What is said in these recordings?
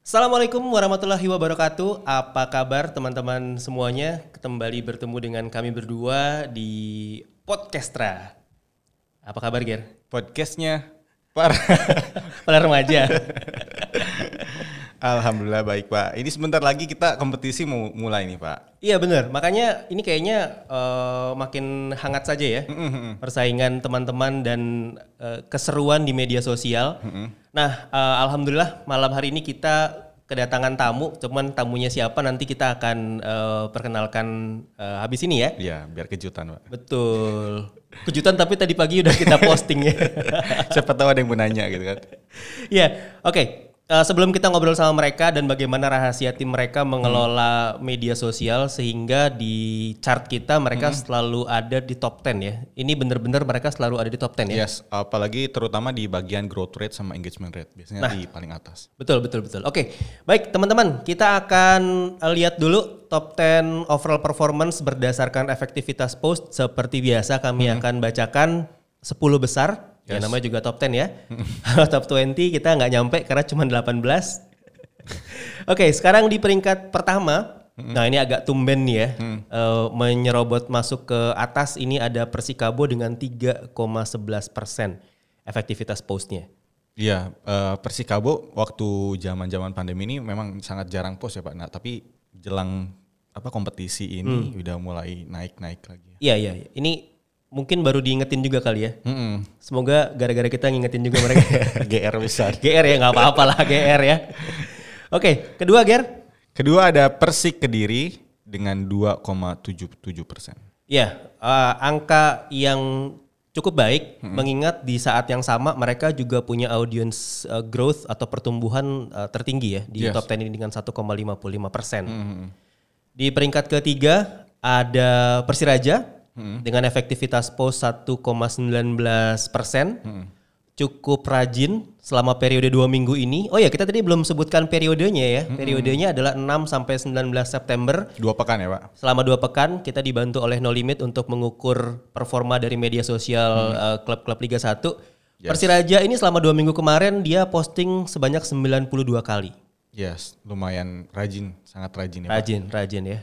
Assalamualaikum warahmatullahi wabarakatuh. Apa kabar teman-teman semuanya? Kembali bertemu dengan kami berdua di Podcastra. Apa kabar Ger? Podcastnya para Para remaja. Alhamdulillah baik Pak. Ini sebentar lagi kita kompetisi mau mulai nih Pak. iya benar. Makanya ini kayaknya eh, makin hangat saja ya. Persaingan teman-teman dan eh, keseruan di media sosial. Nah, eh, alhamdulillah malam hari ini kita kedatangan tamu. Cuman tamunya siapa nanti kita akan eh, perkenalkan eh, habis ini ya. Ya biar kejutan Pak. Betul. Kejutan tapi tadi pagi udah kita posting ya. Siapa tahu ada yang mau nanya gitu kan. Iya, oke. Eh, sebelum kita ngobrol sama mereka dan bagaimana rahasia tim mereka mengelola media sosial sehingga di chart kita mereka selalu ada di top 10 ya. Ini bener-bener mereka selalu ada di top 10 ya. Yes, apalagi terutama di bagian growth rate sama engagement rate. Biasanya di paling atas. Betul, betul, betul. Oke, baik teman-teman, kita akan eh, lihat dulu top 10 overall performance berdasarkan efektivitas post. Seperti biasa kami akan bacakan 10 besar. Ya namanya juga top 10 ya. top 20 kita nggak nyampe karena cuma 18. Oke, sekarang di peringkat pertama. Nah ini agak tumben nih ya. Eh, menyerobot masuk ke atas ini ada Persikabo dengan 3,11 persen efektivitas postnya. Iya, eh, Persikabo waktu zaman-zaman pandemi ini memang sangat jarang post ya Pak. Nah, tapi jelang apa kompetisi ini udah mulai naik-naik lagi. Iya iya, iya. ini mungkin baru diingetin juga kali ya. Mm-mm. Semoga gara-gara kita ngingetin juga mereka. GR besar. GR ya nggak apa-apa lah GR ya. Oke, kedua Ger. Kedua ada Persik Kediri dengan 2,77 persen. Ya, eh, angka yang cukup baik mengingat di saat yang sama mereka juga punya audience eh, growth atau pertumbuhan eh, tertinggi ya di Yes. top 10 ini dengan 1,55 persen. Di peringkat ketiga ada Persiraja dengan efektivitas post 1,19 persen. Cukup rajin selama periode dua minggu ini. Oh ya kita tadi belum sebutkan periodenya ya. Periodenya adalah 6 sampai 19 September. Dua pekan ya Pak? Selama dua pekan kita dibantu oleh No Limit untuk mengukur performa dari media sosial eh, klub-klub Liga 1. Persiraja ini selama dua minggu kemarin dia posting sebanyak 92 kali. Yes, lumayan rajin, sangat rajin ya Pak. Rajin, rajin ya.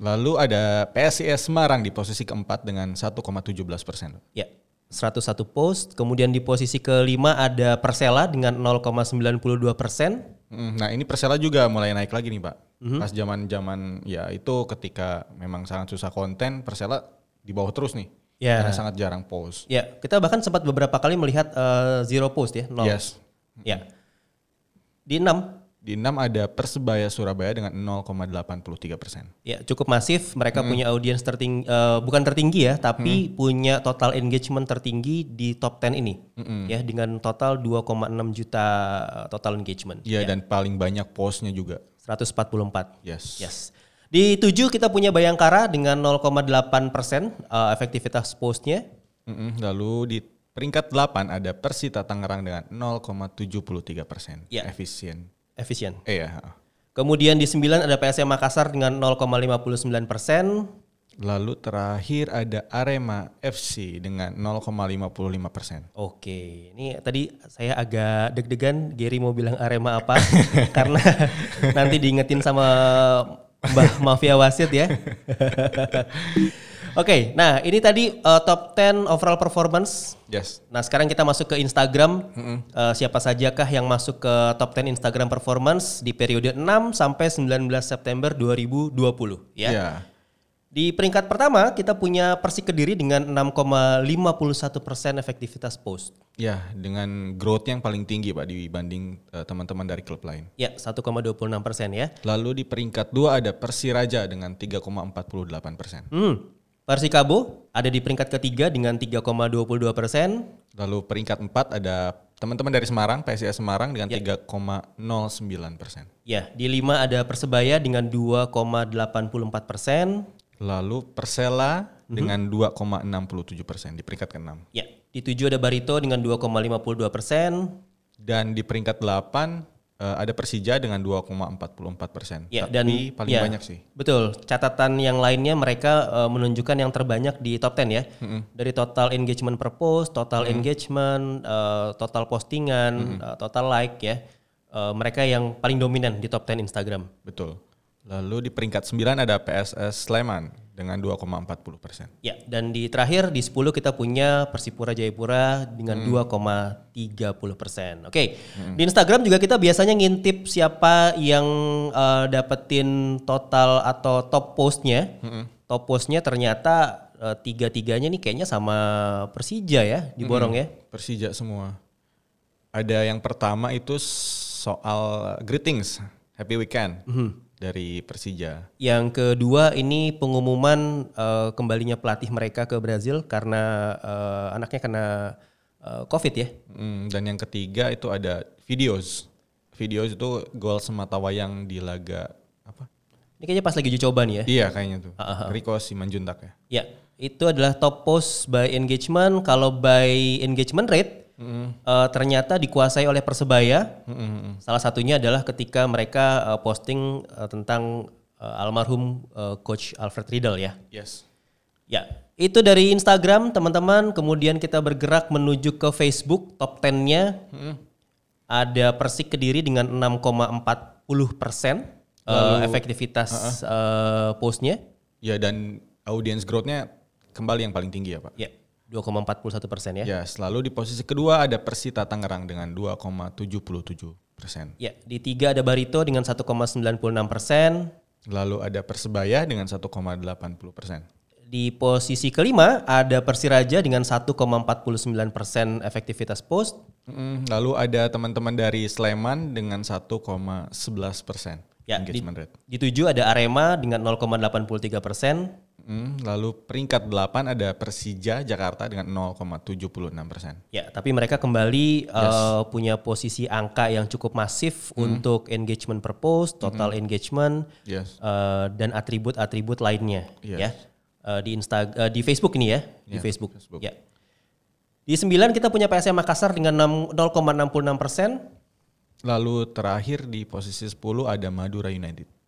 Lalu ada PSIS Semarang di posisi keempat dengan 1,17 persen. Ya, 101 post. Kemudian di posisi kelima ada Persela dengan 0,92 persen. Mm, Nah ini Persela juga mulai naik lagi nih Pak. Pas zaman zaman ya itu ketika memang sangat susah konten, Persela di bawah terus nih. Ya. Karena sangat jarang post. Ya, kita bahkan sempat beberapa kali melihat eh, zero post ya, nol. Yes. Ya. Di 6 Di 6 ada Persebaya Surabaya dengan 0,83 persen. Ya cukup masif. Mereka punya audiens tertinggi, eh, bukan tertinggi ya, tapi punya total engagement tertinggi di top 10 ini, ya dengan total 2,6 juta total engagement, Iya dan paling banyak postnya juga. 144. Yes. Yes. Di 7 kita punya Bayangkara dengan 0,8 persen eh, efektivitas postnya. Mm-mm. Lalu di peringkat 8 ada Persita Tangerang dengan 0,73 persen. Ya. Efisien. Efisien. Eh ya. Kemudian di 9 ada PSM Makassar dengan 0,59 persen. Lalu terakhir ada Arema FC dengan 0,55 persen. Oke, ini tadi saya agak deg-degan Gary mau bilang Arema apa karena nanti diingetin sama Mbah Mafia Wasit ya. Oke, nah ini tadi uh, top 10 overall performance. Yes. Nah sekarang kita masuk ke Instagram. Uh, siapa sajakah yang masuk ke top 10 Instagram performance di periode 6 sampai 19 September 2020 ya. Ya. Di peringkat pertama kita punya Persik Kediri dengan 6,51 persen efektivitas post. Ya, dengan growth yang paling tinggi Pak dibanding eh, teman-teman dari klub lain. Ya 1,26 persen ya. Lalu di peringkat 2 ada Persiraja dengan 3,48 persen. Hmm. Persikabo ada di peringkat ketiga dengan 3,22 persen. Lalu peringkat 4 ada teman-teman dari Semarang, PSIS Semarang dengan 3,09 persen. Ya, di lima ada Persebaya dengan 2,84 persen. Lalu Persela dengan 2,67 persen di peringkat ke-6. Ya, di tujuh ada Barito dengan 2,52 persen. Dan di peringkat 8 eh, ada Persija dengan 2,44 persen. Ya, Tapi dan paling ya, banyak sih. Betul. Catatan yang lainnya mereka eh, menunjukkan yang terbanyak di top 10 ya. Dari total engagement per post, total engagement, eh, total postingan, eh, total like ya. uh, mereka yang paling dominan di top 10 Instagram. Betul. Lalu di peringkat 9 ada PSS Sleman dengan 2,40 persen. Ya, dan di terakhir di 10 kita punya Persipura Jayapura dengan hmm. 2,30 persen. Oke, hmm. di Instagram juga kita biasanya ngintip siapa yang uh, dapetin total atau top postnya. Hmm. Top postnya ternyata uh, tiga-tiganya nih kayaknya sama Persija ya, diborong hmm. ya. Persija semua. Ada yang pertama itu soal greetings, happy weekend. Hmm dari Persija. Yang kedua ini pengumuman uh, kembalinya pelatih mereka ke Brazil karena uh, anaknya kena uh, COVID ya. Hmm, dan yang ketiga itu ada videos. Videos itu gol semata wayang di laga apa? Ini kayaknya pas lagi uji coba nih ya. Iya kayaknya tuh. Uh -huh. Riko Simanjuntak ya. Ya, itu adalah top post by engagement. Kalau by engagement rate mm. uh, ternyata dikuasai oleh Persebaya. Mm. Salah satunya adalah ketika mereka uh, posting uh, tentang uh, almarhum uh, coach Alfred Riedel ya. Yes. Ya, itu dari Instagram teman-teman. Kemudian kita bergerak menuju ke Facebook top 10-nya. Mm. Ada Persik Kediri dengan 6,40 persen uh, efektivitas uh -uh. Uh, postnya. Ya dan audience growth-nya kembali yang paling tinggi ya Pak. Ya. 2,41 persen ya. Ya, selalu di posisi kedua ada Persita Tangerang dengan 2,77 persen. Ya, di tiga ada Barito dengan 1,96 persen. Lalu ada Persebaya dengan 1,80 persen. Di posisi kelima ada Persiraja dengan 1,49 persen efektivitas post. Lalu ada teman-teman dari Sleman dengan 1,11 persen. Ya, engagement di, rate. Di tujuh ada Arema dengan 0,83 persen. Hmm, lalu peringkat 8 ada Persija Jakarta dengan 0,76 persen. Ya, tapi mereka kembali yes. uh, punya posisi angka yang cukup masif hmm. untuk engagement purpose, total hmm. engagement, yes. uh, dan atribut-atribut lainnya. Yes. Ya, uh, di Insta, uh, di Facebook ini ya, di ya, Facebook. Facebook. Ya. Di 9 kita punya PSM Makassar dengan 0,66 persen. Lalu terakhir di posisi 10 ada Madura United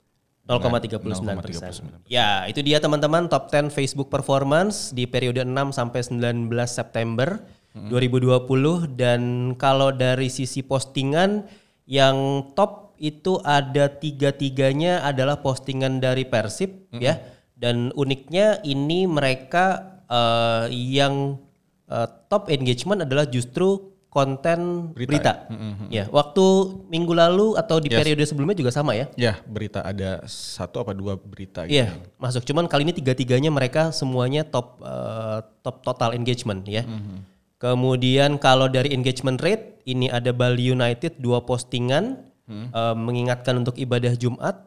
0,39 persen. Ya, itu dia teman-teman top 10 Facebook performance di periode 6 sampai 19 September hmm. 2020 dan kalau dari sisi postingan yang top itu ada tiga-tiganya adalah postingan dari Persib hmm. ya. Dan uniknya ini mereka uh, yang uh, top engagement adalah justru konten berita. berita. Ya? Mm-hmm. Ya, waktu minggu lalu atau di yes. periode sebelumnya juga sama ya? Ya, berita ada satu apa dua berita. Gitu. Iya, masuk. Cuman kali ini tiga-tiganya mereka semuanya top uh, top total engagement ya. Mm-hmm. Kemudian kalau dari engagement rate ini ada Bali United dua postingan mm-hmm. uh, mengingatkan untuk ibadah Jumat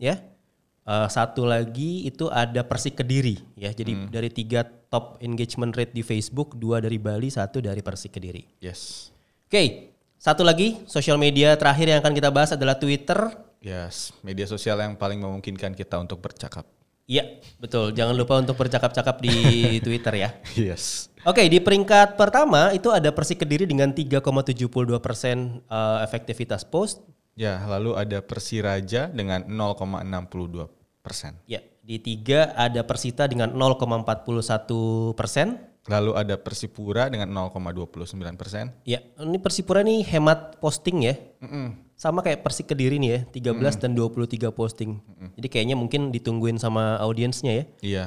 ya. Uh, satu lagi itu ada Persik Kediri ya. Jadi hmm. dari tiga top engagement rate di Facebook, dua dari Bali, satu dari Persik Kediri. Yes. Oke, okay. satu lagi sosial media terakhir yang akan kita bahas adalah Twitter. Yes, media sosial yang paling memungkinkan kita untuk bercakap. Iya, betul. Jangan lupa untuk bercakap-cakap di Twitter ya. Yes. Oke, okay, di peringkat pertama itu ada Persik Kediri dengan 3,72 persen uh, efektivitas post. Ya, lalu ada Persiraja dengan 0,62 persen. Ya, di tiga ada Persita dengan 0,41 persen. Lalu ada Persipura dengan 0,29 persen. Ya, ini Persipura nih hemat posting ya. Mm -mm. Sama kayak Persik Kediri nih ya, 13 mm -mm. dan 23 posting. Mm -mm. Jadi kayaknya mungkin ditungguin sama audiensnya ya. Iya.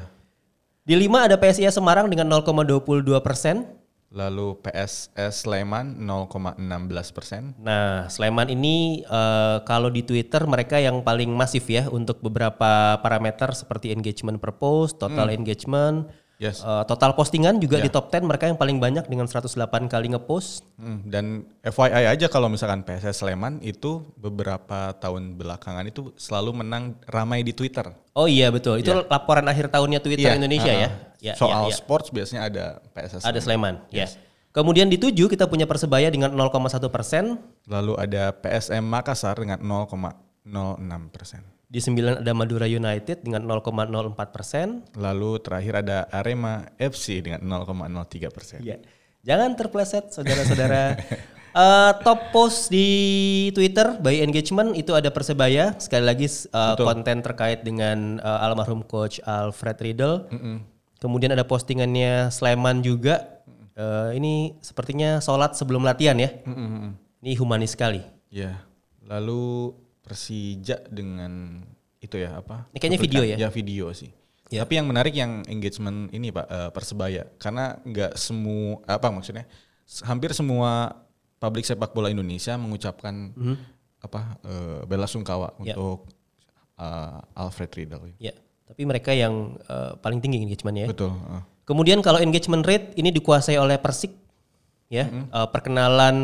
Di lima ada PSIS Semarang dengan 0,22 persen. Lalu PSS Sleman 0,16 persen. Nah, Sleman ini uh, kalau di Twitter mereka yang paling masif ya untuk beberapa parameter seperti engagement per post, total hmm. engagement, Yes. Uh, total postingan juga yeah. di top 10 mereka yang paling banyak dengan 108 kali ngepost. Hmm, dan FYI aja kalau misalkan PSS Sleman itu beberapa tahun belakangan itu selalu menang ramai di Twitter. Oh iya betul. Itu yeah. laporan akhir tahunnya Twitter yeah. Indonesia uh, ya. ya. Soal yeah, yeah. sports biasanya ada PSS. Ada Sleman. Ya. Yes. Ya. Kemudian di tujuh kita punya Persebaya dengan 0,1 persen. Lalu ada PSM Makassar dengan 0,06 persen. Di 9 ada Madura United dengan 0,04 persen. Lalu terakhir ada Arema FC dengan 0,03 persen. Ya. Jangan terpleset saudara-saudara. uh, top post di Twitter by engagement itu ada Persebaya. Sekali lagi uh, konten terkait dengan uh, almarhum coach Alfred Riedel. Mm -mm. Kemudian ada postingannya Sleman juga. Uh, ini sepertinya sholat sebelum latihan ya. Mm -mm. Ini humanis sekali. Iya. Yeah Lalu Persija dengan itu ya apa? Ini kayaknya video ya? Ya video sih. Ya. Tapi yang menarik yang engagement ini pak eh, persebaya karena nggak semua apa maksudnya hampir semua publik sepak bola Indonesia mengucapkan apa eh, bela sungkawa. Ya. untuk eh, Alfred Riedel. Ya, tapi mereka yang eh, paling tinggi engagementnya. ya. Betul. eh. Kemudian kalau engagement rate ini dikuasai oleh Persik, ya Eh, perkenalan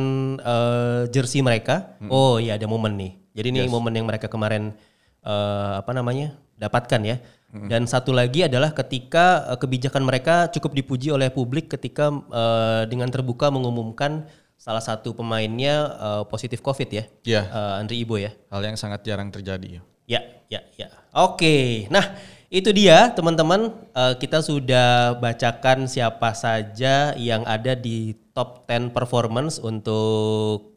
eh, jersey mereka. Oh iya ada momen nih. Jadi ini momen yang mereka kemarin eh, apa namanya dapatkan ya. Dan satu lagi adalah ketika eh, kebijakan mereka cukup dipuji oleh publik ketika eh, dengan terbuka mengumumkan salah satu pemainnya eh, positif COVID ya, Iya. Eh, Andri Ibo ya. Hal yang sangat jarang terjadi. ya. Ya, ya, ya. Oke, nah itu dia teman-teman. Eh, kita sudah bacakan siapa saja yang ada di top 10 performance untuk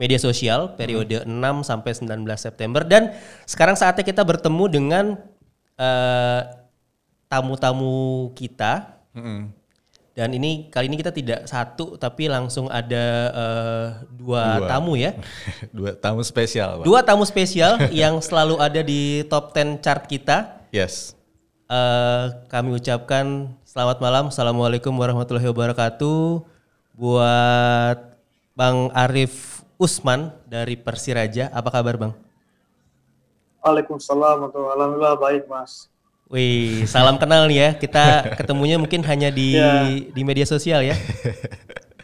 media sosial periode 6 sampai 19 September dan sekarang saatnya kita bertemu dengan eh, tamu-tamu kita Mm-mm. dan ini kali ini kita tidak satu tapi langsung ada eh, dua, Dua. tamu ya. Dua tamu spesial, Pak. Dua tamu spesial yang selalu ada di top 10 chart kita. Yes. Eh, kami ucapkan selamat malam, assalamualaikum warahmatullahi wabarakatuh. Buat Bang Arif Usman dari Persiraja, apa kabar Bang? Waalaikumsalam warahmatullahi Alhamdulillah baik mas. Wih, salam kenal nih ya. Kita ketemunya mungkin hanya di Ya. di media sosial ya.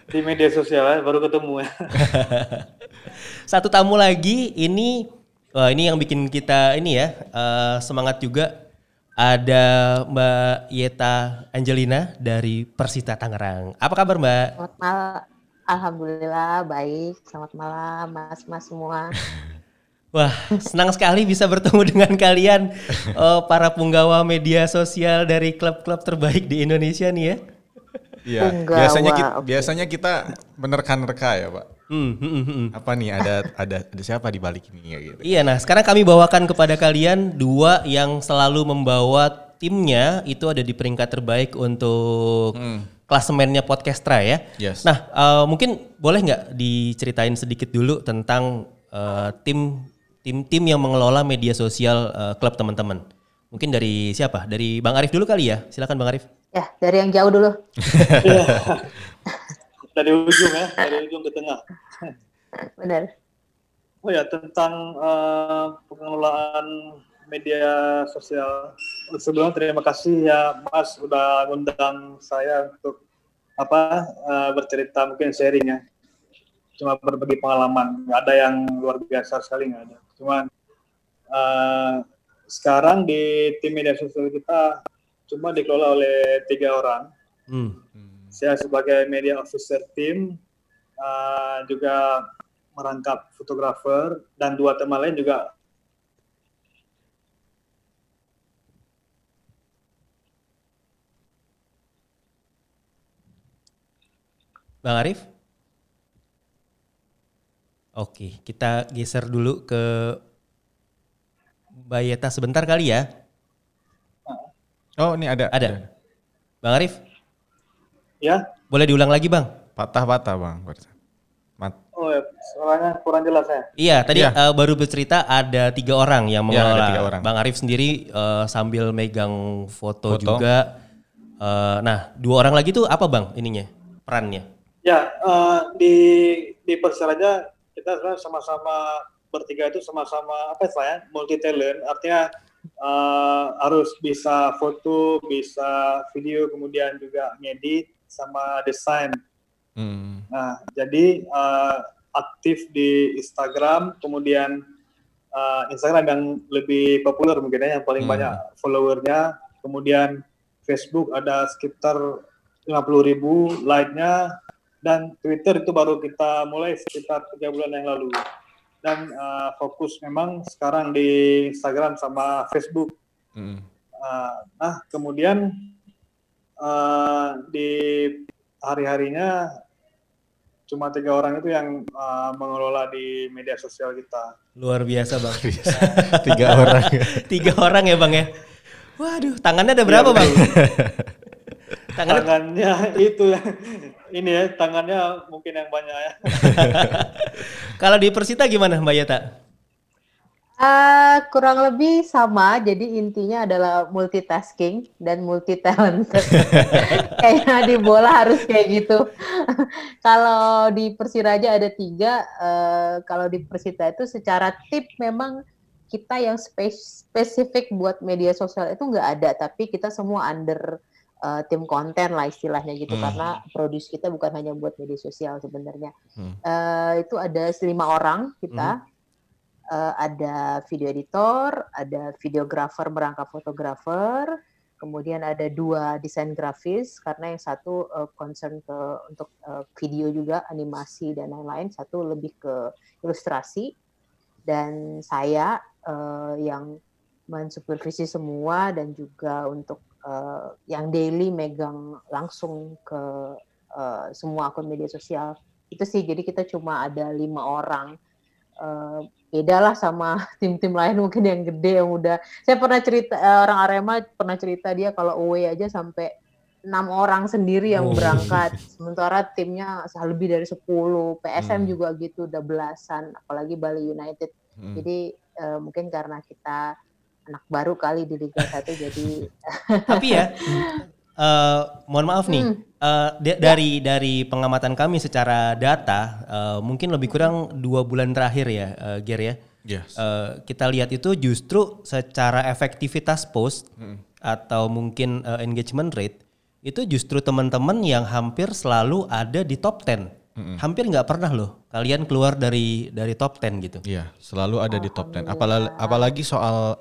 Di media sosial ya, baru ketemu ya. Satu tamu lagi ini wah ini yang bikin kita ini ya eh, semangat juga ada Mbak Yeta Angelina dari Persita Tangerang. Apa kabar Mbak? Selamat malam. Alhamdulillah baik. Selamat malam mas-mas semua. Wah, senang sekali bisa bertemu dengan kalian eh, para punggawa media sosial dari klub-klub terbaik di Indonesia nih ya. Iya. Biasanya kita, oke. biasanya kita menerka-nerka ya, Pak. Hmm, hmm, hmm, hmm. Apa nih ada ada ada siapa di balik ini ya gitu. Iya, nah sekarang kami bawakan kepada kalian dua yang selalu membawa timnya itu ada di peringkat terbaik untuk klasemennya Podcastra ya. Yes. Nah, eh, mungkin boleh nggak diceritain sedikit dulu tentang eh, tim tim-tim yang mengelola media sosial eh, klub teman-teman. Mungkin dari siapa? Dari Bang Arif dulu kali ya. Silakan Bang Arif. Ya dari yang jauh dulu. Dari ujung ya, dari ujung ke tengah. Benar. Oh ya tentang eh, pengelolaan media sosial. Sebelumnya terima kasih ya Mas udah ngundang saya untuk apa eh, bercerita mungkin sharing ya. Cuma berbagi pengalaman. Nggak ada yang luar biasa sekali nggak ada. Cuman eh, sekarang di tim media sosial kita cuma dikelola oleh tiga orang. Hmm. saya sebagai media officer tim uh, juga merangkap fotografer dan dua teman lain juga Bang Arif? Oke, kita geser dulu ke Mbak Yeta sebentar kali ya. Oh, ini ada. Ada. Bang Arif, ya boleh diulang lagi Bang? Patah-patah, Bang. Mat. oh ya, suaranya kurang jelas ya Iya, tadi Iya. eh, baru bercerita ada tiga orang yang Iya, ada mengelola. tiga orang. Bang Arif sendiri eh, sambil megang foto, Foto. juga. Eh, nah, dua orang lagi tuh apa Bang ininya? Perannya? Ya eh, di di Persiraja kita sebenarnya sama-sama bertiga itu sama-sama apa istilahnya multi talent artinya eh, harus bisa foto bisa video kemudian juga ngedit sama desain Hmm. Nah, jadi eh, aktif di Instagram, kemudian eh, Instagram yang lebih populer mungkin ya, yang paling Hmm. banyak followernya. Kemudian Facebook ada sekitar 50 ribu like-nya, dan Twitter itu baru kita mulai sekitar tiga bulan yang lalu. Dan eh, fokus memang sekarang di Instagram sama Facebook. Hmm. Uh, nah, kemudian uh, di hari-harinya cuma tiga orang itu yang uh, mengelola di media sosial kita. Luar biasa Bang. Tiga orang. tiga orang ya Bang ya? Waduh, tangannya ada Iya, berapa Bang? Tangannya Tangannya itu ini ya tangannya mungkin yang banyak ya. Kalau di Persita gimana Mbak Yata? Uh, kurang lebih sama, jadi intinya adalah multitasking dan multi talent. Kayaknya di bola harus kayak gitu. kalau di Persiraja ada tiga, uh, kalau di Persita itu secara tip memang kita yang spesifik buat media sosial itu nggak ada, tapi kita semua under uh, tim konten lah istilahnya gitu, hmm. karena produce kita bukan hanya buat media sosial sebenarnya. Hmm. Uh, itu ada lima orang kita. Hmm uh, ada video editor, ada videografer merangkap fotografer, kemudian ada dua desain grafis karena yang satu uh, concern ke untuk uh, video juga animasi dan lain-lain, satu lebih ke ilustrasi dan saya uh, yang mensupervisi semua dan juga untuk uh, yang daily megang langsung ke uh, semua akun media sosial. Itu sih jadi kita cuma ada lima orang. Uh, beda lah sama tim-tim lain mungkin yang gede yang udah. Saya pernah cerita eh, orang Arema pernah cerita dia kalau away aja sampai enam orang sendiri yang oh. berangkat. Sementara timnya lebih dari 10 PSM hmm. juga gitu udah belasan. Apalagi Bali United. Hmm. jadi uh, mungkin karena kita anak baru kali di Liga 1 jadi tapi ya uh, mohon maaf nih, hmm. uh, dari dari pengamatan kami secara data, uh, mungkin lebih kurang dua bulan terakhir ya, uh, Ger ya. Yes. Uh, kita lihat itu justru secara efektivitas post hmm. atau mungkin uh, engagement rate itu justru teman-teman yang hampir selalu ada di top 10. hmm Hampir nggak pernah loh kalian keluar dari dari top 10 gitu. Iya, selalu ada di top 10. Apalagi apalagi soal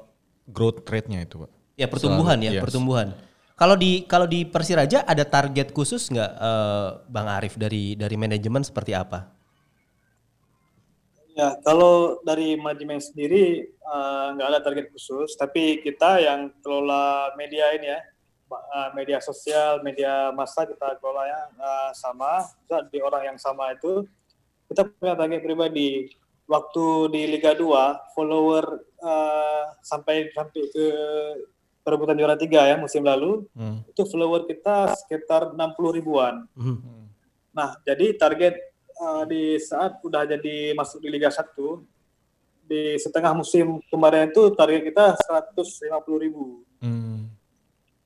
growth rate-nya itu, Pak. Ya pertumbuhan selalu, ya, yes. pertumbuhan. Kalau di kalau di Persiraja ada target khusus nggak uh, Bang Arif dari dari manajemen seperti apa? Ya kalau dari manajemen sendiri eh, nggak uh, ada target khusus, tapi kita yang kelola media ini ya, uh, media sosial, media massa kita kelola ya uh, sama, di orang yang sama itu kita punya target pribadi. Waktu di Liga 2 follower uh, sampai sampai ke perebutan juara tiga ya musim lalu hmm. itu follower kita sekitar 60 ribuan. Hmm. Nah jadi target uh, di saat udah jadi masuk di Liga 1 di setengah musim kemarin itu target kita 150 ribu. Hmm.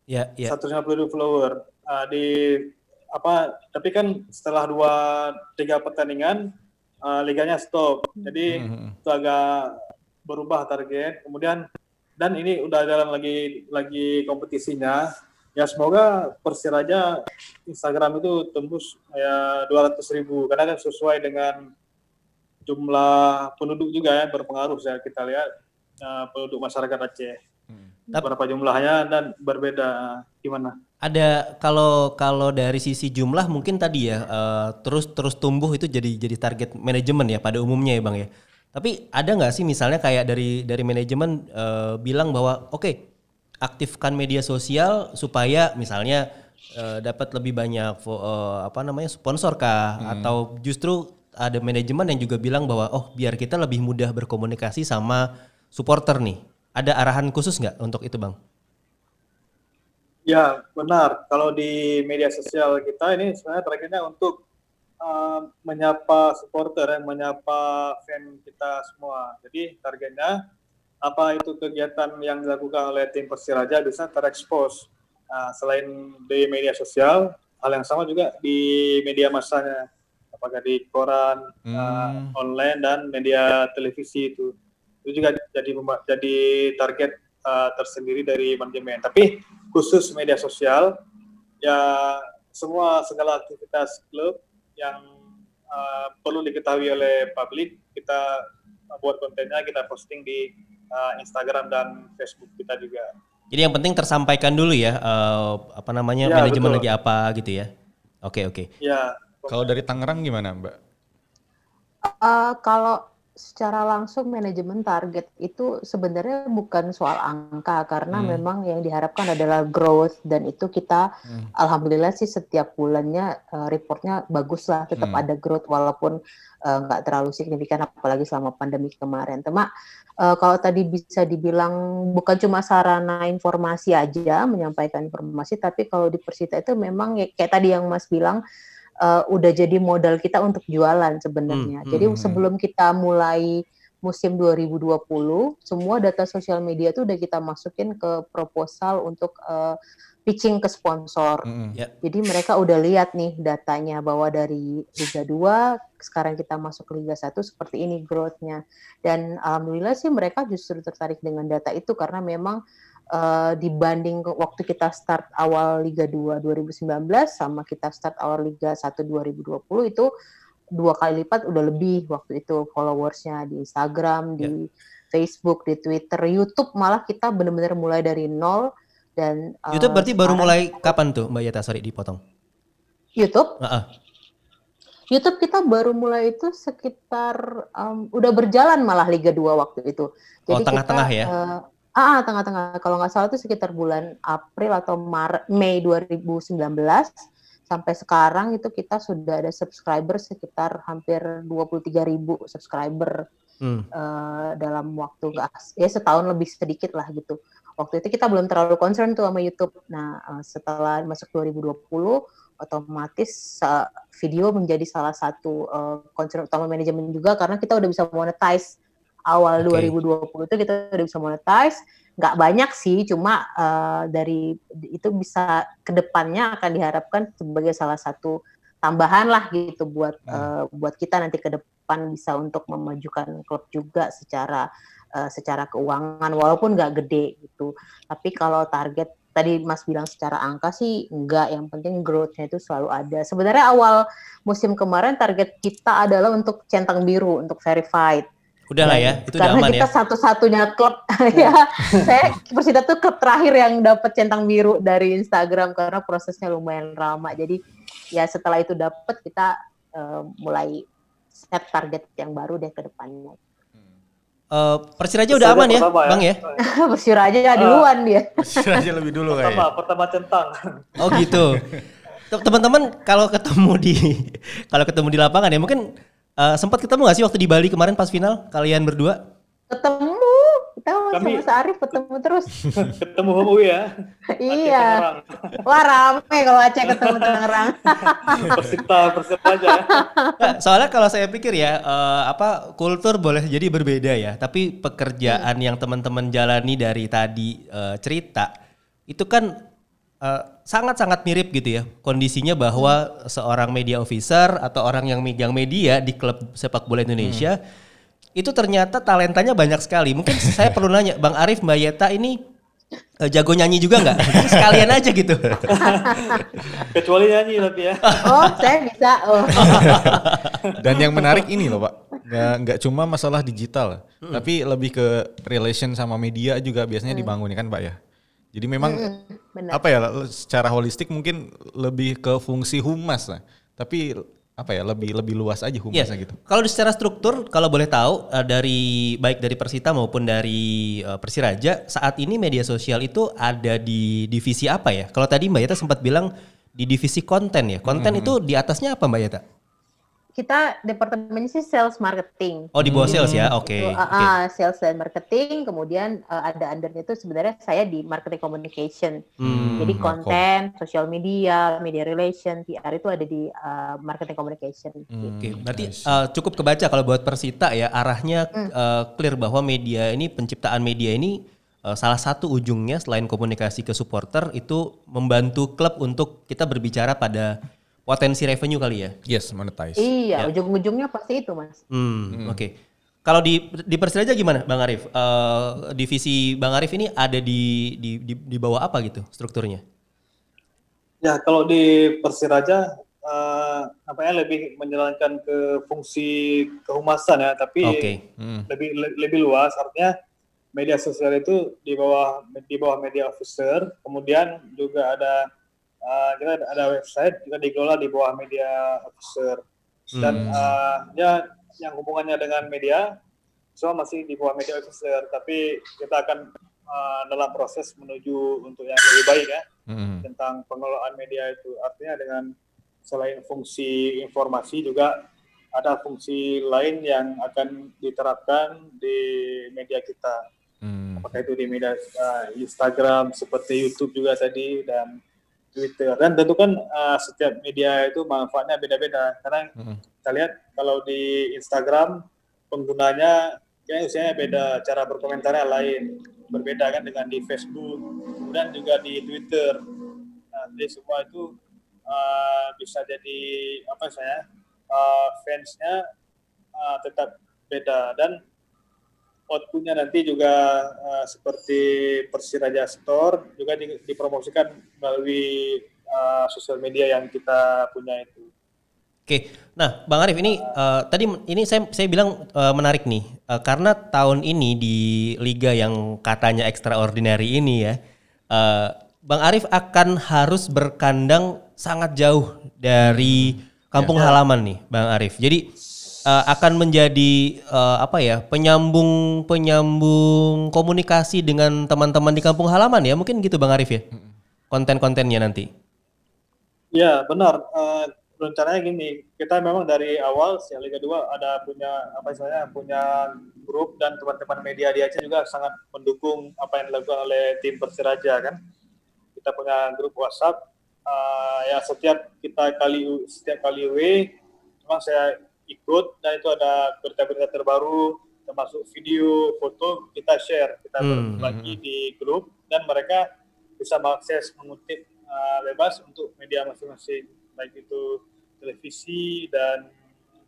Ya, ya. 150 ribu follower. Uh, di apa? Tapi kan setelah dua tiga pertandingan uh, liganya stop. Jadi hmm. itu agak berubah target. Kemudian dan ini udah jalan lagi lagi kompetisinya. Ya semoga Persiraja Instagram itu tembus ya 200 ribu. Karena kan sesuai dengan jumlah penduduk juga ya berpengaruh saya kita lihat uh, penduduk masyarakat Aceh. Hmm. berapa jumlahnya dan berbeda gimana? Ada kalau kalau dari sisi jumlah mungkin tadi ya uh, terus terus tumbuh itu jadi jadi target manajemen ya pada umumnya ya bang ya tapi ada nggak sih misalnya kayak dari dari manajemen uh, bilang bahwa oke okay, aktifkan media sosial supaya misalnya uh, dapat lebih banyak uh, apa namanya sponsor kah hmm. atau justru ada manajemen yang juga bilang bahwa oh biar kita lebih mudah berkomunikasi sama supporter nih. Ada arahan khusus nggak untuk itu bang? Ya benar. Kalau di media sosial kita ini sebenarnya targetnya untuk uh, menyapa supporter, yang menyapa fan kita semua. Jadi targetnya apa itu kegiatan yang dilakukan oleh tim Persiraja bisa terekspos. Nah, selain di media sosial, hal yang sama juga di media massanya, apakah di koran, hmm. uh, online dan media televisi itu. Itu juga jadi jadi target uh, tersendiri dari manajemen. Tapi khusus media sosial, ya semua segala aktivitas klub yang uh, perlu diketahui oleh publik kita buat kontennya kita posting di uh, Instagram dan Facebook kita juga. Jadi yang penting tersampaikan dulu ya uh, apa namanya ya, manajemen betul. lagi apa gitu ya. Oke okay, oke. Okay. Ya. Kalau dari Tangerang gimana Mbak? Uh, kalau secara langsung manajemen target itu sebenarnya bukan soal angka karena hmm. memang yang diharapkan adalah growth dan itu kita hmm. alhamdulillah sih setiap bulannya uh, reportnya bagus lah tetap hmm. ada growth walaupun eh, nggak uh, terlalu signifikan apalagi selama pandemi kemarin. Tema uh, kalau tadi bisa dibilang bukan cuma sarana informasi aja menyampaikan informasi tapi kalau di Persita itu memang ya, kayak tadi yang Mas bilang uh, udah jadi modal kita untuk jualan sebenarnya. Hmm, Jadi hmm, hmm. sebelum kita mulai musim 2020, semua data sosial media itu udah kita masukin ke proposal untuk uh, pitching ke sponsor. Mm-mm. Ya. Jadi mereka udah lihat nih datanya bahwa dari Liga 2 sekarang kita masuk ke Liga 1 seperti ini growth-nya. Dan alhamdulillah sih mereka justru tertarik dengan data itu karena memang eh, dibanding waktu kita start awal Liga 2 2019 sama kita start awal Liga 1 2020 itu dua kali lipat udah lebih waktu itu followersnya di Instagram, di Facebook, di Twitter, YouTube malah kita benar-benar mulai dari nol dan eh, YouTube berarti baru mulai kapan tuh Mbak Yeta? Sorry dipotong. YouTube Heeh. YouTube kita baru mulai itu sekitar um, udah berjalan malah Liga 2 waktu itu. Oh, tengah-tengah ya? eh, ah, ah, tengah-tengah. Kalau nggak salah itu sekitar bulan April atau Maret, Mei 2019 sampai sekarang itu kita sudah ada subscriber sekitar hampir 23.000 subscriber Hmm. eh, dalam waktu nggak ya setahun lebih sedikit lah gitu. Waktu itu kita belum terlalu concern tuh sama YouTube. Nah eh, setelah masuk 2020 otomatis eh, video menjadi salah satu eh, concern utama manajemen juga karena kita udah bisa monetize awal Oke. 2020 itu kita udah bisa monetize. Nggak banyak sih cuma eh, dari itu bisa ke depannya akan diharapkan sebagai salah satu tambahan lah gitu buat eh, buat kita nanti ke depan bisa untuk memajukan klub juga secara eh, secara keuangan walaupun nggak gede gitu. Tapi kalau target tadi Mas bilang secara angka sih enggak yang penting growth-nya itu selalu ada. Sebenarnya awal musim kemarin target kita adalah untuk centang biru untuk verified Udah lah ya, itu udah karena aman kita ya. satu-satunya klub ya saya Persita tuh klub terakhir yang dapat centang biru dari Instagram karena prosesnya lumayan lama jadi ya setelah itu dapat kita eh, mulai set target yang baru deh ke depannya Eh, Persiraja udah aman ya, Pertama Bang ya? Persira aja duluan dia aja lebih dulu Pertama, kayak. pertama centang. Oh gitu. Te- Teman-teman kalau ketemu di kalau ketemu di lapangan ya mungkin eh, sempat ketemu nggak sih waktu di Bali kemarin pas final kalian berdua? ketemu. Kita sama Kami- Mas Arif? Ketemu terus. Ketemu Homo ya. iya. Wah rame kalau Aceh ketemu Tangerang. Persita, Persita aja. Nggak, soalnya kalau saya pikir ya eh, apa kultur boleh jadi berbeda ya, tapi pekerjaan yang teman-teman jalani dari tadi eh, cerita itu kan eh, sangat-sangat mirip gitu ya kondisinya bahwa seorang media officer atau orang yang megang media di klub sepak bola Indonesia itu ternyata talentanya banyak sekali. Mungkin saya perlu nanya, Bang Arif, Mbak Yeta ini eh, jago nyanyi juga nggak? Sekalian aja gitu. Kecuali nyanyi tapi ya. oh saya bisa oh Dan yang menarik ini loh pak, nggak nggak cuma masalah digital, tapi lebih ke relation sama media juga biasanya dibangun ya kan pak ya. Jadi memang benar apa ya secara holistik mungkin lebih ke fungsi humas lah, tapi apa ya lebih lebih luas aja Iya. humasnya gitu. Kalau di secara struktur, kalau boleh tahu eh, dari baik dari Persita maupun dari eh, Persiraja, saat ini media sosial itu ada di divisi apa ya? Kalau tadi Mbak Yeta sempat bilang di divisi konten ya. Konten itu di atasnya apa Mbak Yeta? Kita departemennya sih sales marketing Oh di bawah sales ya, oke. Itu, oke. ah, ah, sales dan marketing, kemudian uh, ada undernya itu sebenarnya saya di marketing communication. Hmm, Jadi oke. konten, social media, media relation, PR itu ada di uh, marketing communication. Oke, Hmm, berarti I see. eh, cukup kebaca kalau buat Persita ya arahnya eh, clear bahwa media ini penciptaan media ini salah satu ujungnya selain komunikasi ke supporter itu membantu klub untuk kita berbicara pada potensi revenue kali ya. Yes, monetize. Iya, ujung-ujungnya pasti itu, Mas. Hmm, oke. Kalau di di Persiraja gimana, Bang Arif? Eh, divisi Bang Arif ini ada di, di di di bawah apa gitu strukturnya? Ya kalau di Persiraja eh, apa ya lebih menjalankan ke fungsi kehumasan ya, tapi Oke. Hmm. lebih le- lebih luas artinya media sosial itu di bawah di bawah media officer, kemudian juga ada eh, kita ada- website juga dikelola di bawah media officer dan Hmm. eh, ya yang hubungannya dengan media semua masih di bawah media officer, tapi kita akan eh, dalam proses menuju untuk yang lebih baik ya Hmm. tentang pengelolaan media itu. Artinya dengan selain fungsi informasi juga ada fungsi lain yang akan diterapkan di media kita. Hmm. Apakah itu di media uh, Instagram seperti YouTube juga tadi dan Twitter dan tentu kan uh, setiap media itu manfaatnya beda-beda. Karena hmm. kita lihat kalau di Instagram penggunanya kayak usianya beda cara berkomentarnya lain. Berbeda kan dengan di Facebook dan juga di Twitter. Nah, jadi semua itu uh, bisa jadi apa saya uh, fansnya uh, tetap beda. Dan outputnya nanti juga uh, seperti Persiraja Store juga di, dipromosikan melalui uh, sosial media yang kita punya itu. Oke, nah Bang Arif ini uh, tadi ini saya saya bilang uh, menarik nih uh, karena tahun ini di liga yang katanya extraordinary ini ya, uh, Bang Arif akan harus berkandang sangat jauh dari kampung ya, ya. halaman nih, Bang Arif. Jadi uh, akan menjadi uh, apa ya penyambung penyambung komunikasi dengan teman-teman di kampung halaman ya mungkin gitu bang Arif ya konten-kontennya nanti. Ya benar. Uh, rencananya gini kita memang dari awal si Liga 2 ada punya apa istilahnya punya grup dan teman-teman media di Aceh juga sangat mendukung apa yang dilakukan oleh tim Persiraja kan. Kita punya grup WhatsApp. Uh, ya setiap kita kali setiap kali W memang saya ikut dan itu ada berita-berita terbaru termasuk video, foto kita share, kita hmm. berbagi hmm. di grup dan mereka bisa mengakses mengutip uh, bebas untuk media masing-masing baik itu televisi dan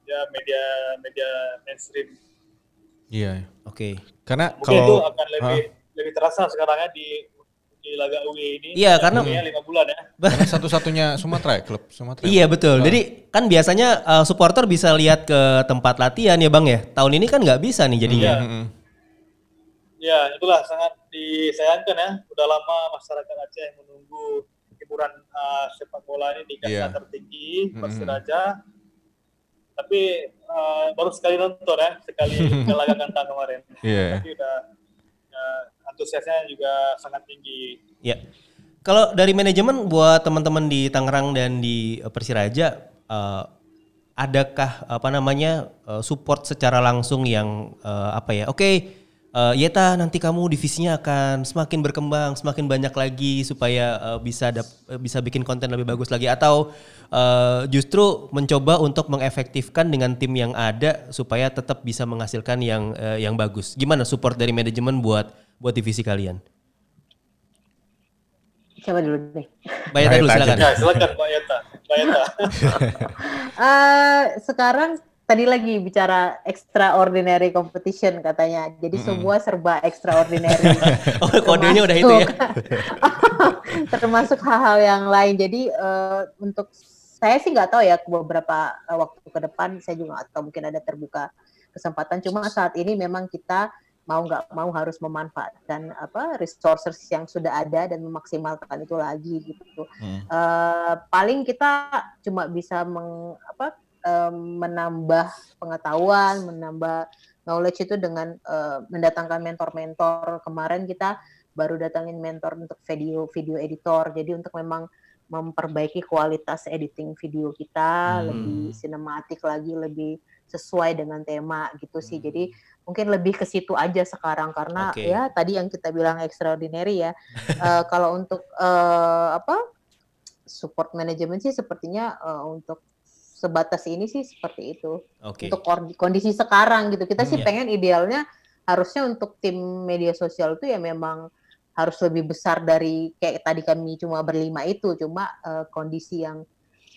ya media media mainstream. Iya, oke. Okay. Karena Mungkin kalau itu akan lebih huh? lebih terasa sekarang ya di di Laga UE ini. Iya karena lima bulan ya. Karena satu-satunya Sumatera ya klub Sumatera. Iya betul. Jadi kan biasanya uh, supporter bisa lihat ke tempat latihan ya bang ya. Tahun ini kan nggak bisa nih jadinya. Iya. Ya itulah sangat disayangkan ya. Udah lama masyarakat Aceh menunggu hiburan uh, sepak bola ini di kasta yeah. tertinggi Persiraja. Tapi uh, baru sekali nonton ya, sekali ke Laga Kantang kemarin. Iya. Tapi udah antusiasnya juga sangat tinggi. Ya. Kalau dari manajemen buat teman-teman di Tangerang dan di eh, Persiraja, uh, adakah apa namanya uh, support secara langsung yang uh, apa ya? Oke, okay, uh, Yeta nanti kamu divisinya akan semakin berkembang, semakin banyak lagi supaya uh, bisa dap, bisa bikin konten lebih bagus lagi atau uh, justru mencoba untuk mengefektifkan dengan tim yang ada supaya tetap bisa menghasilkan yang uh, yang bagus. Gimana support dari manajemen buat buat divisi kalian? Coba dulu deh. Bayata dulu silakan. Ya, silakan Bayata. Bayata. uh, sekarang tadi lagi bicara extraordinary competition katanya. Jadi mm -hmm. semua serba extraordinary. oh, kodenya udah itu ya. termasuk hal-hal yang lain. Jadi uh, untuk saya sih nggak tahu ya beberapa waktu ke depan saya juga nggak tahu mungkin ada terbuka kesempatan. Cuma saat ini memang kita mau nggak mau harus memanfaatkan apa resources yang sudah ada dan memaksimalkan itu lagi gitu. Hmm. Uh, paling kita cuma bisa meng, apa, um, menambah pengetahuan, menambah knowledge itu dengan uh, mendatangkan mentor-mentor. Kemarin kita baru datangin mentor untuk video video editor. Jadi untuk memang memperbaiki kualitas editing video kita hmm. lebih sinematik lagi, lebih sesuai dengan tema gitu sih. Hmm. Jadi mungkin lebih ke situ aja sekarang karena okay. ya tadi yang kita bilang extraordinary ya uh, kalau untuk uh, apa support manajemen sih sepertinya uh, untuk sebatas ini sih seperti itu okay. untuk kondisi sekarang gitu kita sih yeah. pengen idealnya harusnya untuk tim media sosial itu ya memang harus lebih besar dari kayak tadi kami cuma berlima itu cuma uh, kondisi yang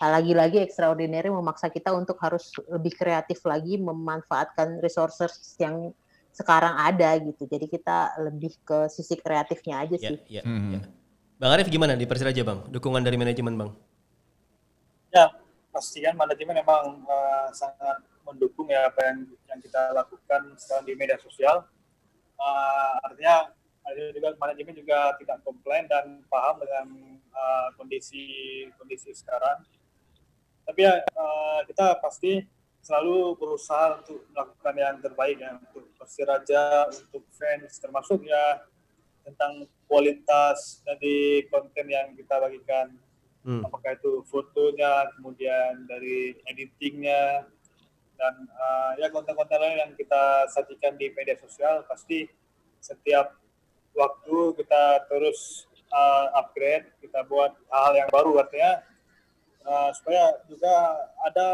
lagi-lagi extraordinary memaksa kita untuk harus lebih kreatif lagi memanfaatkan resources yang sekarang ada gitu. Jadi kita lebih ke sisi kreatifnya aja ya, sih. Ya, hmm. ya. Bang Arif gimana di Persiraja Bang? Dukungan dari manajemen Bang? Ya, pastikan manajemen memang uh, sangat mendukung ya apa yang yang kita lakukan sekarang di media sosial. Uh, artinya juga manajemen juga tidak komplain dan paham dengan uh, kondisi kondisi sekarang tapi ya uh, kita pasti selalu berusaha untuk melakukan yang terbaik ya untuk Persiraja, untuk fans termasuk ya tentang kualitas dari konten yang kita bagikan. Hmm. Apakah itu fotonya, kemudian dari editingnya, dan uh, ya konten-konten lain yang kita sajikan di media sosial pasti setiap waktu kita terus uh, upgrade, kita buat hal yang baru artinya uh, supaya juga ada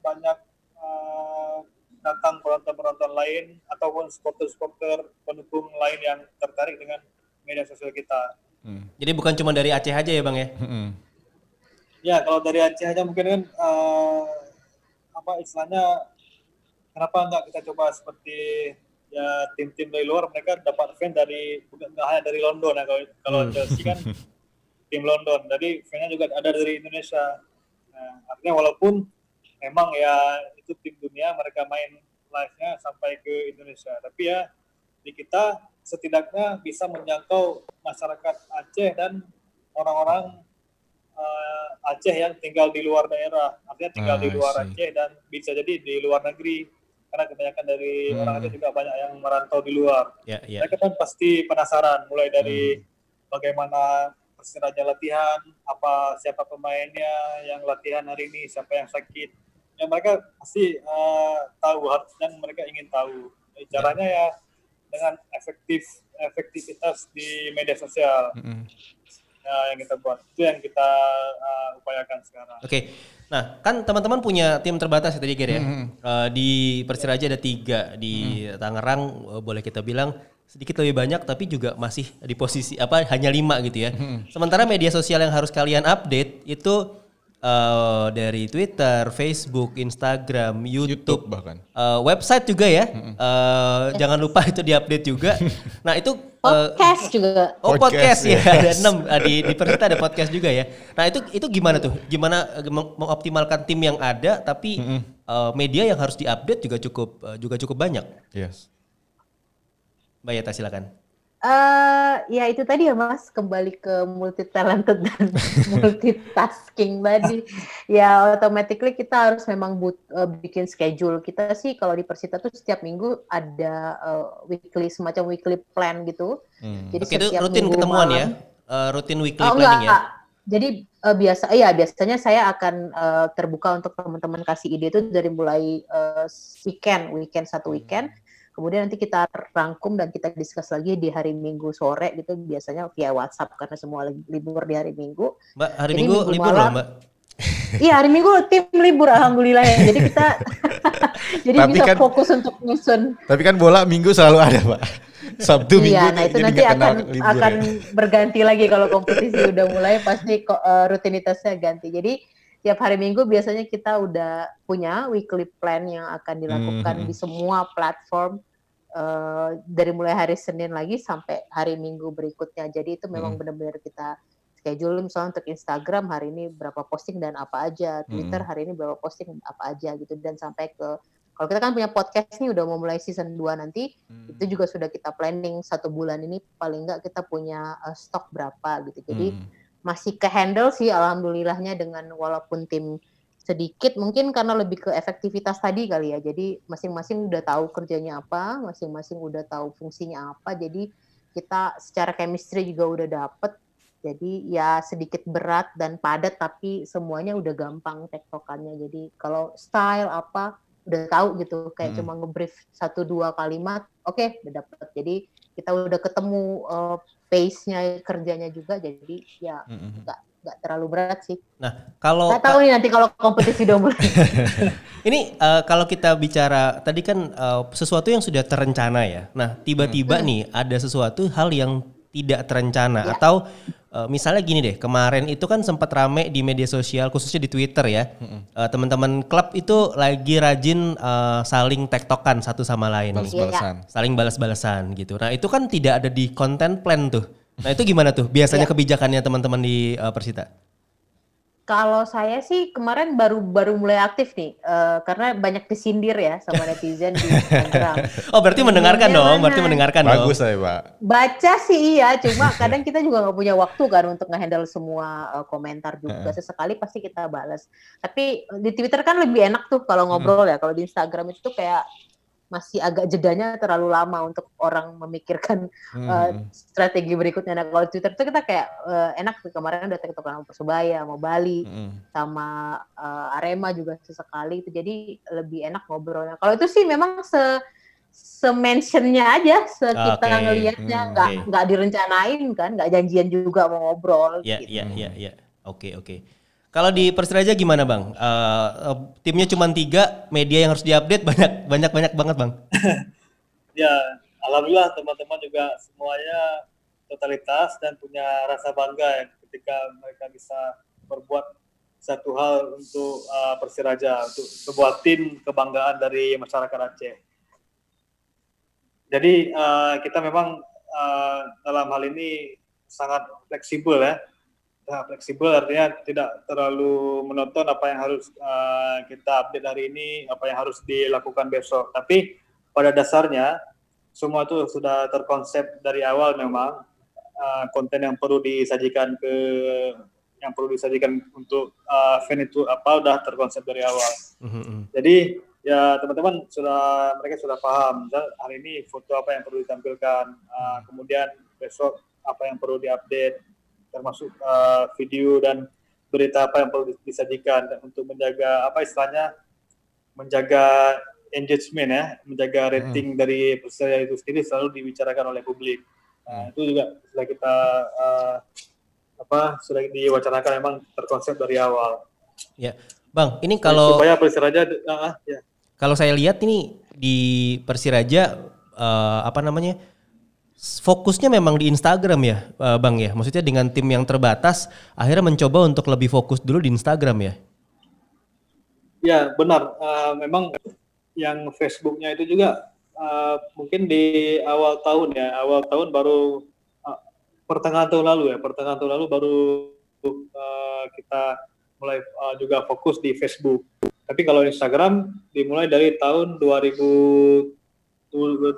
banyak uh, datang penonton-penonton lain ataupun supporter-supporter pendukung lain yang tertarik dengan media sosial kita. Hmm. Jadi bukan cuma dari Aceh aja ya bang ya? Hmm. Ya kalau dari Aceh aja mungkin kan uh, apa istilahnya kenapa nggak kita coba seperti ya tim-tim dari luar mereka dapat fan dari bukan hanya dari London ya kalau kalau hmm. Chelsea kan tim London jadi fan juga ada dari Indonesia nah, artinya walaupun memang ya itu tim dunia mereka main live-nya sampai ke Indonesia tapi ya di kita setidaknya bisa menjangkau masyarakat Aceh dan orang-orang uh, Aceh yang tinggal di luar daerah, artinya tinggal ah, di luar Aceh dan bisa jadi di luar negeri karena kebanyakan dari hmm. orang Aceh juga banyak yang merantau di luar. Yeah, yeah. Mereka kan pasti penasaran mulai dari hmm. bagaimana Persiraja latihan, apa siapa pemainnya yang latihan hari ini, siapa yang sakit. Ya mereka pasti uh, tahu dan mereka ingin tahu. Caranya ya dengan efektif efektivitas di media sosial. -hmm ya, yang kita buat itu yang kita uh, upayakan sekarang. Oke, okay. nah kan teman-teman punya tim terbatas ya tadi Ger ya. Mm-hmm. Uh, di Persiraja ada tiga di mm. Tangerang uh, boleh kita bilang sedikit lebih banyak tapi juga masih di posisi apa hanya lima gitu ya. Mm-hmm. Sementara media sosial yang harus kalian update itu uh, dari Twitter, Facebook, Instagram, YouTube, YouTube bahkan uh, website juga ya. -hmm. uh, jangan lupa itu diupdate juga. nah itu podcast uh, juga. Oh podcast, podcast ya ada enam di di Persita ada podcast juga ya. Nah itu itu gimana tuh? Gimana mengoptimalkan tim yang ada tapi mm -hmm. uh, media yang harus diupdate juga cukup uh, juga cukup banyak. Yes. Mbak Yata silakan. Uh, ya itu tadi ya Mas, kembali ke multi talented dan multitasking tadi. Ya automatically kita harus memang but, uh, bikin schedule. Kita sih kalau di Persita tuh setiap minggu ada uh, weekly semacam weekly plan gitu. Hmm. Jadi Oke, setiap rutin ketemuan ya? Uh, rutin weekly oh, planning enggak. ya? Jadi uh, biasa, iya biasanya saya akan uh, terbuka untuk teman-teman kasih ide itu dari mulai uh, weekend, weekend satu weekend. Hmm Kemudian nanti kita rangkum dan kita diskus lagi di hari Minggu sore gitu biasanya via WhatsApp karena semua libur di hari Minggu. Mbak, hari Jadi Minggu, minggu libur loh, Mbak. Iya, hari Minggu tim libur alhamdulillah ya. Jadi kita jadi tapi bisa kan, fokus untuk nyusun. Tapi kan bola Minggu selalu ada, Pak. Sabtu Minggu. Iya, nah itu nanti akan akan ya. berganti lagi kalau kompetisi udah mulai pasti uh, rutinitasnya ganti. Jadi tiap hari Minggu biasanya kita udah punya weekly plan yang akan dilakukan hmm. di semua platform uh, dari mulai hari Senin lagi sampai hari Minggu berikutnya. Jadi itu memang hmm. benar-benar kita schedule misalnya untuk Instagram hari ini berapa posting dan apa aja, Twitter hmm. hari ini berapa posting apa aja gitu dan sampai ke kalau kita kan punya podcast nih udah mau mulai season 2 nanti, hmm. itu juga sudah kita planning satu bulan ini paling enggak kita punya uh, stok berapa gitu. Jadi hmm masih ke handle sih alhamdulillahnya dengan walaupun tim sedikit mungkin karena lebih ke efektivitas tadi kali ya. Jadi masing-masing udah tahu kerjanya apa, masing-masing udah tahu fungsinya apa. Jadi kita secara chemistry juga udah dapet. Jadi ya sedikit berat dan padat tapi semuanya udah gampang tektokannya. Jadi kalau style apa udah tahu gitu kayak hmm. cuma ngebrief satu dua kalimat oke okay, udah dapet jadi kita udah ketemu uh, pace-nya kerjanya juga jadi ya nggak mm-hmm. nggak terlalu berat sih. Nah kalau nggak tahu nih nanti kalau kompetisi mulai. Ini uh, kalau kita bicara tadi kan uh, sesuatu yang sudah terencana ya. Nah tiba-tiba hmm. nih ada sesuatu hal yang tidak terencana. Ya. atau uh, misalnya gini deh kemarin itu kan sempat rame di media sosial khususnya di Twitter ya. Hmm. uh, teman-teman klub itu lagi rajin uh, saling tektokan satu sama lain balas-balasan. Saling balas-balasan gitu. Nah itu kan tidak ada di konten plan tuh. Nah itu gimana tuh biasanya ya. kebijakannya teman-teman di uh, Persita kalau saya sih kemarin baru baru mulai aktif nih, uh, karena banyak disindir ya sama netizen di Instagram. oh berarti mendengarkan dong, berarti mendengarkan Bagus dong. Bagus saya pak. Baca sih iya, cuma kadang kita juga nggak punya waktu kan untuk ngehandle semua uh, komentar juga. Sesekali pasti kita balas. Tapi di Twitter kan lebih enak tuh kalau ngobrol ya. Kalau di Instagram itu kayak masih agak jedanya terlalu lama untuk orang memikirkan hmm. uh, strategi berikutnya. Nah kalau Twitter itu kita kayak uh, enak kemarin udah tiktok sama Persebaya, mau Bali, hmm. sama uh, Arema juga sesekali itu jadi lebih enak ngobrolnya. Kalau itu sih memang se sementionnya aja, se kita Oke. ngelihatnya Hmm, nggak oke. nggak direncanain kan, nggak janjian juga mau ngobrol. Ya, gitu. ya, ya, ya. Oke, oke. Kalau di Persiraja gimana bang? Eh, timnya cuma tiga, media yang harus diupdate banyak, banyak, banyak banget bang. Ya, alhamdulillah teman-teman juga semuanya totalitas dan punya rasa bangga ya ketika mereka bisa berbuat satu hal untuk uh, Persiraja, untuk sebuah tim kebanggaan dari masyarakat Aceh. Jadi uh, kita memang uh, dalam hal ini sangat fleksibel ya. Nah, fleksibel artinya tidak terlalu menonton apa yang harus uh, kita update hari ini, apa yang harus dilakukan besok. Tapi pada dasarnya semua itu sudah terkonsep dari awal memang uh, konten yang perlu disajikan ke yang perlu disajikan untuk uh, fan itu apa udah terkonsep dari awal. Mhm, mhm. Jadi ya teman-teman sudah mereka sudah paham Misal hari ini foto apa yang perlu ditampilkan, uh, kemudian besok apa yang perlu diupdate, termasuk uh, video dan berita apa yang perlu disajikan dan untuk menjaga apa istilahnya menjaga engagement ya, menjaga rating dari Persija itu sendiri selalu dibicarakan oleh publik. Nah, itu juga sudah kita uh, apa sudah diwacanakan memang terkonsep dari awal. Ya, bang. Ini kalau supaya Persiraja uh, ya kalau saya lihat ini di Persiraja eh, apa namanya fokusnya memang di Instagram ya, eh, bang ya. Maksudnya dengan tim yang terbatas, akhirnya mencoba untuk lebih fokus dulu di Instagram ya. Ya benar, Eh, memang yang Facebooknya itu juga eh, mungkin di awal tahun ya, awal tahun baru pertengahan tahun lalu ya, pertengahan tahun lalu baru eh, kita mulai eh, juga fokus di Facebook. Tapi kalau Instagram dimulai dari tahun 2000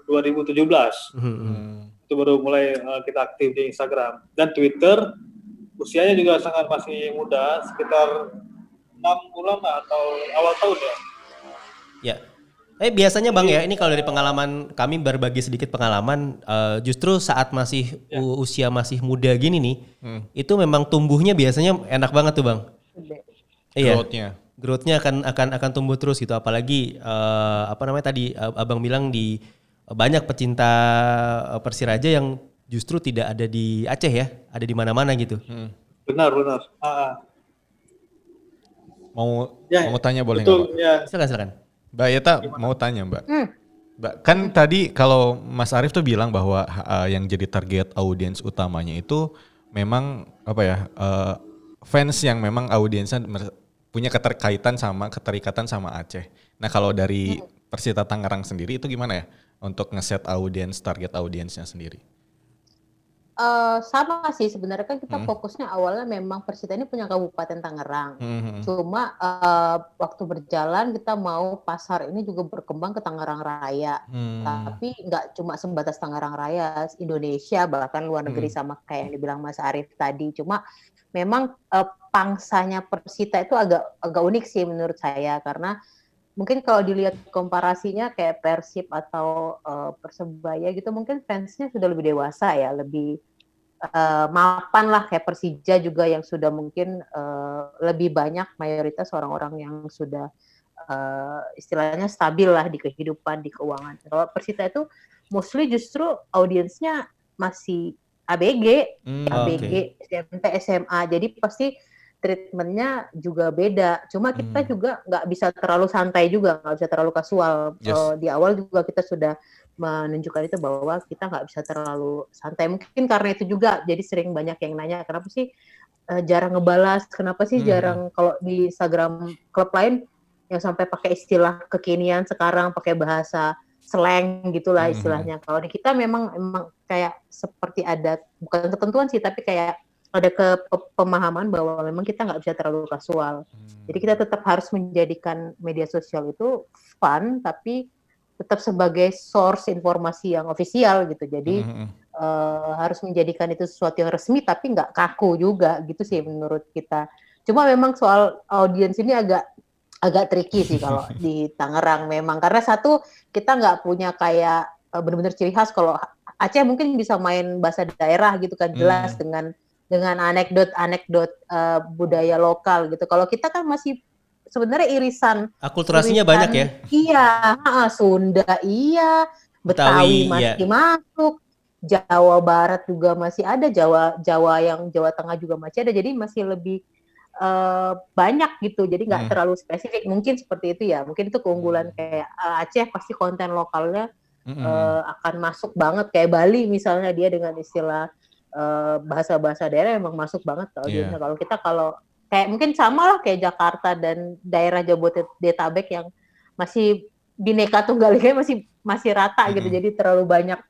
2017 Mhm, mhm. itu baru mulai eh, kita aktif di Instagram dan Twitter usianya juga sangat masih muda sekitar enam bulan lah atau awal tahun ya Ya. Eh biasanya bang ya, ini kalau dari pengalaman kami berbagi sedikit pengalaman, eh, justru saat masih u- usia masih muda gini nih, itu memang tumbuhnya biasanya enak banget tuh bang. Iya. Growth-nya. Growth-nya akan akan akan tumbuh terus gitu. Apalagi eh, apa namanya tadi eh, abang bilang di eh, banyak pecinta Persiraja yang justru tidak ada di Aceh ya, ada di mana-mana gitu. Hmm. benar benar ah. Mau Ya, mau tanya boleh nggak, betul ya Silakan silakan. Mbak Yeta mau tanya Mbak. Hmm. Mbak, kan tadi kalau Mas Arief tuh bilang bahwa uh, yang jadi target audiens utamanya itu memang apa ya uh, fans yang memang audiensnya punya keterkaitan sama keterikatan sama Aceh. Nah kalau dari Persita Tangerang sendiri itu gimana ya untuk ngeset audiens target audiensnya sendiri? Eh, sama sih sebenarnya kan kita fokusnya awalnya memang Persita ini punya Kabupaten Tangerang. Hmm. Cuma eh, waktu berjalan kita mau pasar ini juga berkembang ke Tangerang Raya. Hmm. Tapi nggak cuma sebatas Tangerang Raya, Indonesia bahkan luar negeri Hmm. sama kayak yang dibilang Mas Arief tadi. Cuma memang eh, pangsanya Persita itu agak agak unik sih menurut saya karena mungkin kalau dilihat komparasinya kayak Persib atau eh, Persebaya gitu mungkin fansnya sudah lebih dewasa ya, lebih eh, mapan lah kayak Persija juga yang sudah mungkin eh, lebih banyak mayoritas orang-orang yang sudah eh, istilahnya stabil lah di kehidupan, di keuangan. Kalau Persita itu mostly justru audiensnya masih ABG, Hmm, ABG, SMP, SMA. Jadi pasti treatmentnya juga beda. Cuma kita Hmm. juga nggak bisa terlalu santai juga, nggak bisa terlalu kasual. Yes. Eh, di awal juga kita sudah menunjukkan itu bahwa kita nggak bisa terlalu santai. Mungkin karena itu juga, jadi sering banyak yang nanya kenapa sih eh, jarang ngebalas, kenapa sih Hmm. jarang kalau di Instagram klub lain yang sampai pakai istilah kekinian sekarang pakai bahasa slang gitulah Hmm. istilahnya. Kalau di kita memang memang kayak seperti ada bukan ketentuan sih tapi kayak ada ke pe- pemahaman bahwa memang kita nggak bisa terlalu kasual. Jadi kita tetap harus menjadikan media sosial itu fun tapi tetap sebagai source informasi yang ofisial gitu. Jadi Hmm. eh, harus menjadikan itu sesuatu yang resmi tapi nggak kaku juga gitu sih menurut kita. Cuma memang soal audiens ini agak agak tricky sih kalau di Tangerang memang karena satu kita nggak punya kayak eh, benar-benar ciri khas kalau Aceh mungkin bisa main bahasa daerah gitu kan jelas Hmm. dengan dengan anekdot-anekdot eh, budaya lokal gitu. Kalau kita kan masih sebenarnya irisan Akulturasinya banyak ya. Iya, Sunda iya, Betawi, Betawi, iya. masih masuk, Jawa Barat juga masih ada, Jawa Jawa yang Jawa Tengah juga masih ada. Jadi masih lebih eh, banyak gitu. Jadi nggak Hmm. terlalu spesifik. Mungkin seperti itu ya. Mungkin itu keunggulan kayak eh, Aceh pasti konten lokalnya Mm-mm. eh, akan masuk banget kayak Bali misalnya dia dengan istilah eh, bahasa-bahasa daerah emang masuk banget audiensnya. Iya. Kalau kita kalau kayak mungkin sama lah kayak Jakarta dan daerah Jabodetabek yang masih bineka tunggal ika masih masih rata gitu. Mm-mm. Jadi terlalu banyak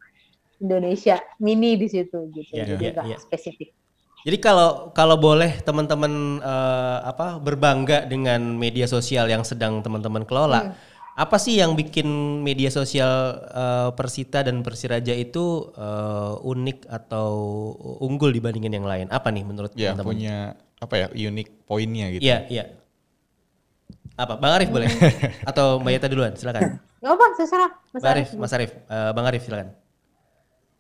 Indonesia mini di situ gitu. Iya, Jadi nggak iya. spesifik. Jadi kalau kalau boleh teman-teman eh, apa berbangga dengan media sosial yang sedang teman-teman kelola, Hmm. apa sih yang bikin media sosial eh, Persita dan Persiraja itu eh, unik atau unggul dibandingin yang lain? Apa nih menurut Ya teman-teman? punya apa ya unik poinnya gitu. Iya, iya. Apa? Bang Arif boleh? Atau Mbak Yeta duluan? Silakan. Nggak apa, terserah. Mas Bang Arif, Arif. Mas Arif, Eh, Bang Arif silakan.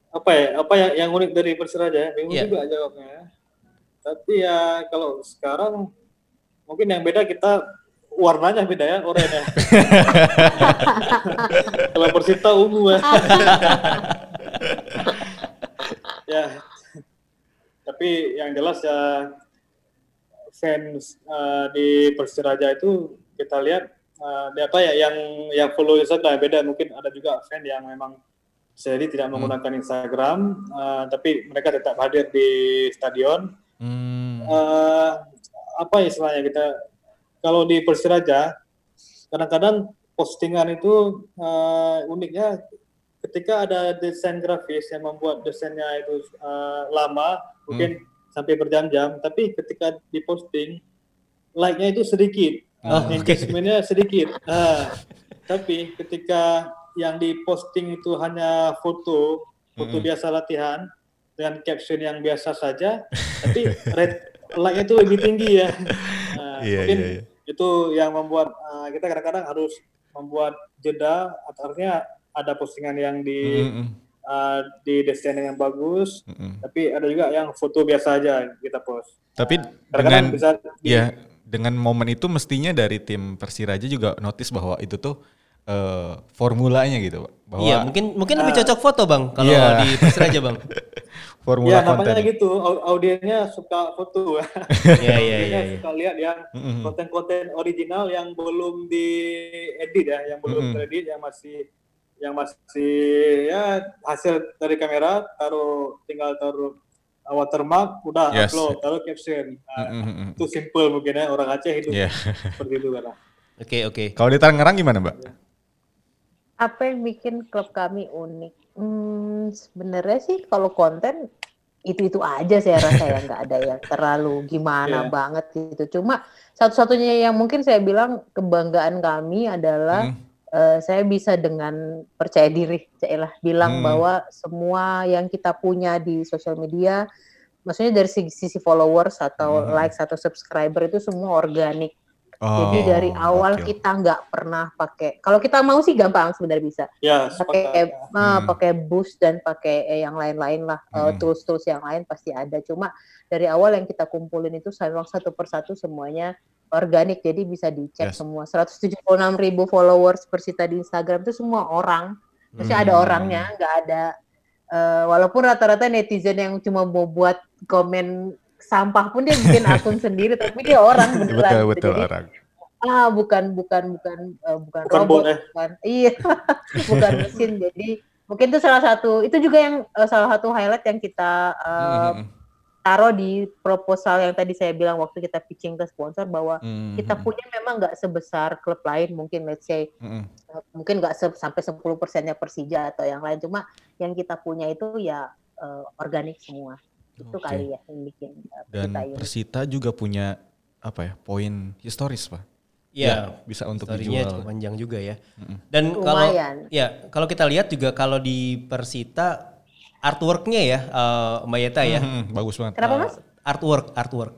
Apa ya? Apa yang yang unik dari Persiraja? Ya bingung Iya. juga jawabnya. Tapi ya kalau sekarang mungkin yang beda kita warnanya beda ya oranye. Kalau Persita ungu ya. Ya. Tapi yang jelas ya fans eh, di Persiraja itu kita lihat di apa ya yang yang follow Instagram beda. Mungkin ada juga fan yang memang jadi tidak menggunakan Instagram eh, tapi mereka tetap hadir di stadion. Hmm. Eh, apa istilahnya kita kalau di Persiraja kadang-kadang postingan itu eh, uniknya ketika ada desain grafis yang membuat desainnya itu eh, lama mungkin sampai berjam-jam tapi ketika diposting like-nya itu sedikit. Oh, oke. engagement-nya sedikit. Ah, tapi ketika yang diposting itu hanya foto foto Mm-mm. biasa latihan dengan caption yang biasa saja tapi rate like-nya itu lebih tinggi ya Nah, Iya, mungkin iya, iya. itu yang membuat uh, kita kadang-kadang harus membuat jeda artinya ada postingan yang di Mm-mm. uh, di desain yang bagus Mm-mm. tapi ada juga yang foto biasa aja kita post Tapi kadang-kadang dengan bisa di- ya dengan momen itu mestinya dari tim Persiraja juga notice bahwa itu tuh eh, formulanya gitu, Pak. bahwa Iya, mungkin mungkin lebih cocok foto bang kalau Iya. di Persiraja bang. formula ya namanya konten. gitu au- audiennya suka foto Iya iya iya. Audiennya iya. suka lihat yang konten-konten original yang belum diedit ya yang belum Mm-mm. teredit yang masih yang masih ya hasil dari kamera taruh tinggal taruh watermark udah Yes. upload taruh caption Nah, Mm-mm. itu simple mungkin ya orang Aceh hidup Iya. seperti itu kan Oke oke. Kalau di Tangerang gimana, Mbak? Apa yang bikin klub kami unik? Hmm, sebenarnya sih kalau konten itu-itu aja saya rasa ya nggak ada yang terlalu gimana Iya. banget gitu. Cuma satu-satunya yang mungkin saya bilang kebanggaan kami adalah Hmm. eh, saya bisa dengan percaya diri, lah bilang Hmm. bahwa semua yang kita punya di sosial media, maksudnya dari sisi, sisi followers atau Hmm. likes atau subscriber itu semua organik. Oh, Jadi dari awal oke. kita nggak pernah pakai. Kalau kita mau sih gampang sebenarnya bisa ya pakai sepakat. eh, Hmm. pakai boost dan pakai eh, yang lain-lain lah Eh, Hmm. tools-tools yang lain pasti ada cuma dari awal yang kita kumpulin itu memang satu persatu semuanya organik jadi bisa dicek Yes. semua 176 ribu followers Persita di Instagram itu semua orang Maksudnya ada Hmm. orangnya nggak ada eh, walaupun rata-rata netizen yang cuma mau buat komen sampah pun dia bikin akun sendiri tapi dia orang beneran betul gitu. betul Jadi, orang. ah bukan bukan bukan eh, bukan, Bukan robot bot, eh. bukan iya bukan mesin jadi mungkin itu salah satu itu juga yang eh, salah satu highlight yang kita eh, Mm-mm. taruh di proposal yang tadi saya bilang waktu kita pitching ke sponsor bahwa Mm-mm. kita punya memang nggak sebesar klub lain mungkin let's say Mm-mm. eh, mungkin nggak se- sampai 10 persennya Persija atau yang lain cuma yang kita punya itu ya eh, organik semua itu Oke. kali ya yang bikin eh, Dan unik. Persita juga punya apa ya poin historis pak. Iya. bisa untuk dijual. cukup panjang juga ya. Mm-mm. Dan kalau ya kalau kita lihat juga kalau di Persita artworknya ya eh, Mbak Yeta ya. Mm-mm, bagus banget. kenapa Eh, mas Artwork, artwork.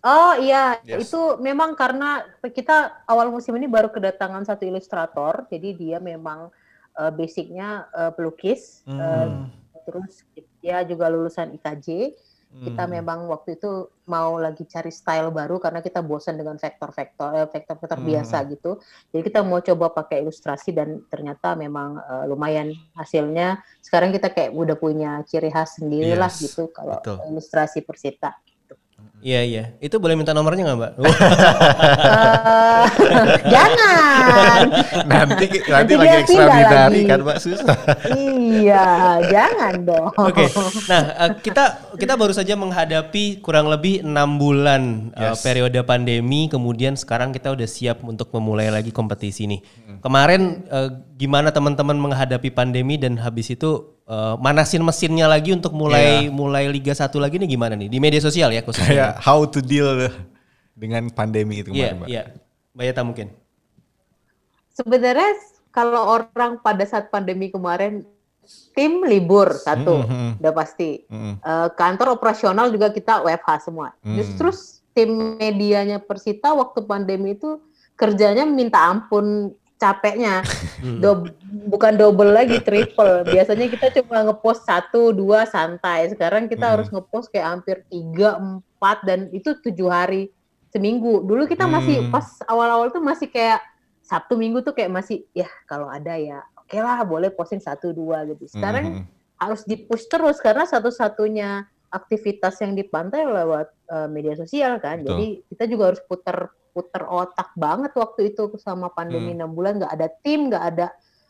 Oh iya, Yes. itu memang karena kita awal musim ini baru kedatangan satu ilustrator, jadi dia memang eh, basicnya eh, pelukis, eh, Hmm. terus dia juga lulusan IKJ. Kita memang waktu itu mau lagi cari style baru karena kita bosan dengan vektor-vektor eh, vektor-vektor biasa gitu. Jadi kita mau coba pakai ilustrasi dan ternyata memang eh, lumayan hasilnya. Sekarang kita kayak udah punya ciri khas sendiri lah Yes, gitu kalau betul. ilustrasi Persita. Iya iya. Itu boleh minta nomornya nggak mbak? Eh, jangan. nanti nanti Nanti lagi pindah kan. Mbak susah. iya, jangan dong. Oke. Nah eh, kita kita baru saja menghadapi kurang lebih enam bulan eh, Yes. periode pandemi. Kemudian sekarang kita udah siap untuk memulai lagi kompetisi nih. Hmm. Kemarin eh, gimana teman-teman menghadapi pandemi dan habis itu eh, manasin mesinnya lagi untuk mulai Iya. mulai Liga 1 lagi nih gimana nih di media sosial ya khususnya. Kayak how to deal dengan pandemi itu Iya kemarin Mbak. iya. Mbak Yata mungkin. Sebenarnya kalau orang pada saat pandemi kemarin tim libur satu, Mm-mm. udah pasti. Mm-mm. Eh, kantor operasional juga kita WFH semua. Hmm. Justru tim medianya Persita waktu pandemi itu kerjanya minta ampun capeknya. Dob- bukan double lagi, triple. Biasanya kita cuma ngepost satu, dua santai. Sekarang kita Hmm. harus ngepost kayak hampir tiga, empat, dan itu tujuh hari seminggu. Dulu kita masih Hmm. pas awal-awal tuh masih kayak Sabtu Minggu tuh kayak masih ya kalau ada ya oke lah boleh posting satu dua gitu. Sekarang Mhm. harus dipush terus karena satu-satunya aktivitas yang dipantau lewat eh, media sosial kan. Betul. Jadi kita juga harus puter puter otak banget waktu itu sama pandemi Hmm. enam bulan nggak ada tim nggak ada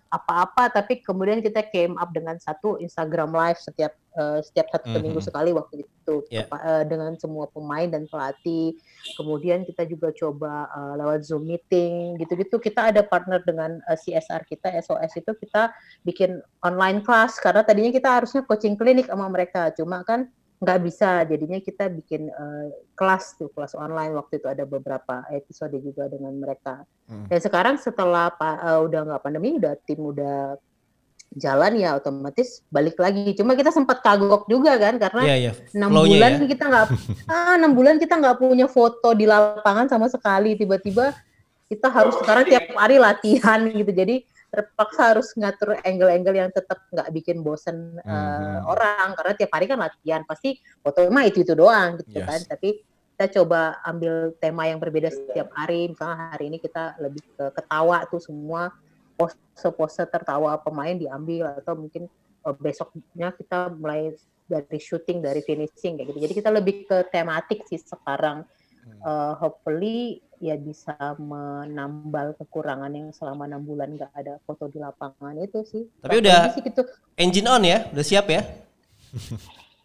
apa-apa tapi kemudian kita came up dengan satu Instagram live setiap eh, setiap satu Mhm. minggu sekali waktu itu. Ya. Kepa- eh, dengan semua pemain dan pelatih. Kemudian kita juga coba eh, lewat zoom meeting gitu-gitu. Kita ada partner dengan eh, CSR kita SOS itu kita bikin online class. Karena tadinya kita harusnya coaching klinik sama mereka. Cuma kan nggak bisa jadinya kita bikin eh, kelas tuh kelas online waktu itu ada beberapa episode juga dengan mereka Hmm. dan sekarang setelah pa- eh, udah nggak pandemi udah tim udah jalan ya otomatis balik lagi cuma kita sempat kagok juga kan karena Iya iya. enam Flow-nya bulan ya. kita nggak ah enam bulan kita nggak punya foto di lapangan sama sekali tiba-tiba kita harus sekarang tiap hari latihan gitu jadi terpaksa harus ngatur angle-angle yang tetap nggak bikin bosen eh, Mhm. orang. Karena tiap hari kan latihan pasti foto mah itu itu doang gitu Yes. kan. Tapi kita coba ambil tema yang berbeda setiap hari. Misalnya hari ini kita lebih ke ketawa tuh semua. Pose-pose tertawa pemain diambil atau mungkin eh, besoknya kita mulai dari syuting dari finishing kayak gitu. Jadi kita lebih ke tematik sih sekarang Eh, hopefully ya bisa menambal kekurangan yang selama enam bulan nggak ada foto di lapangan itu sih. Tapi Kurang udah- sih gitu. Engine on ya, udah siap ya?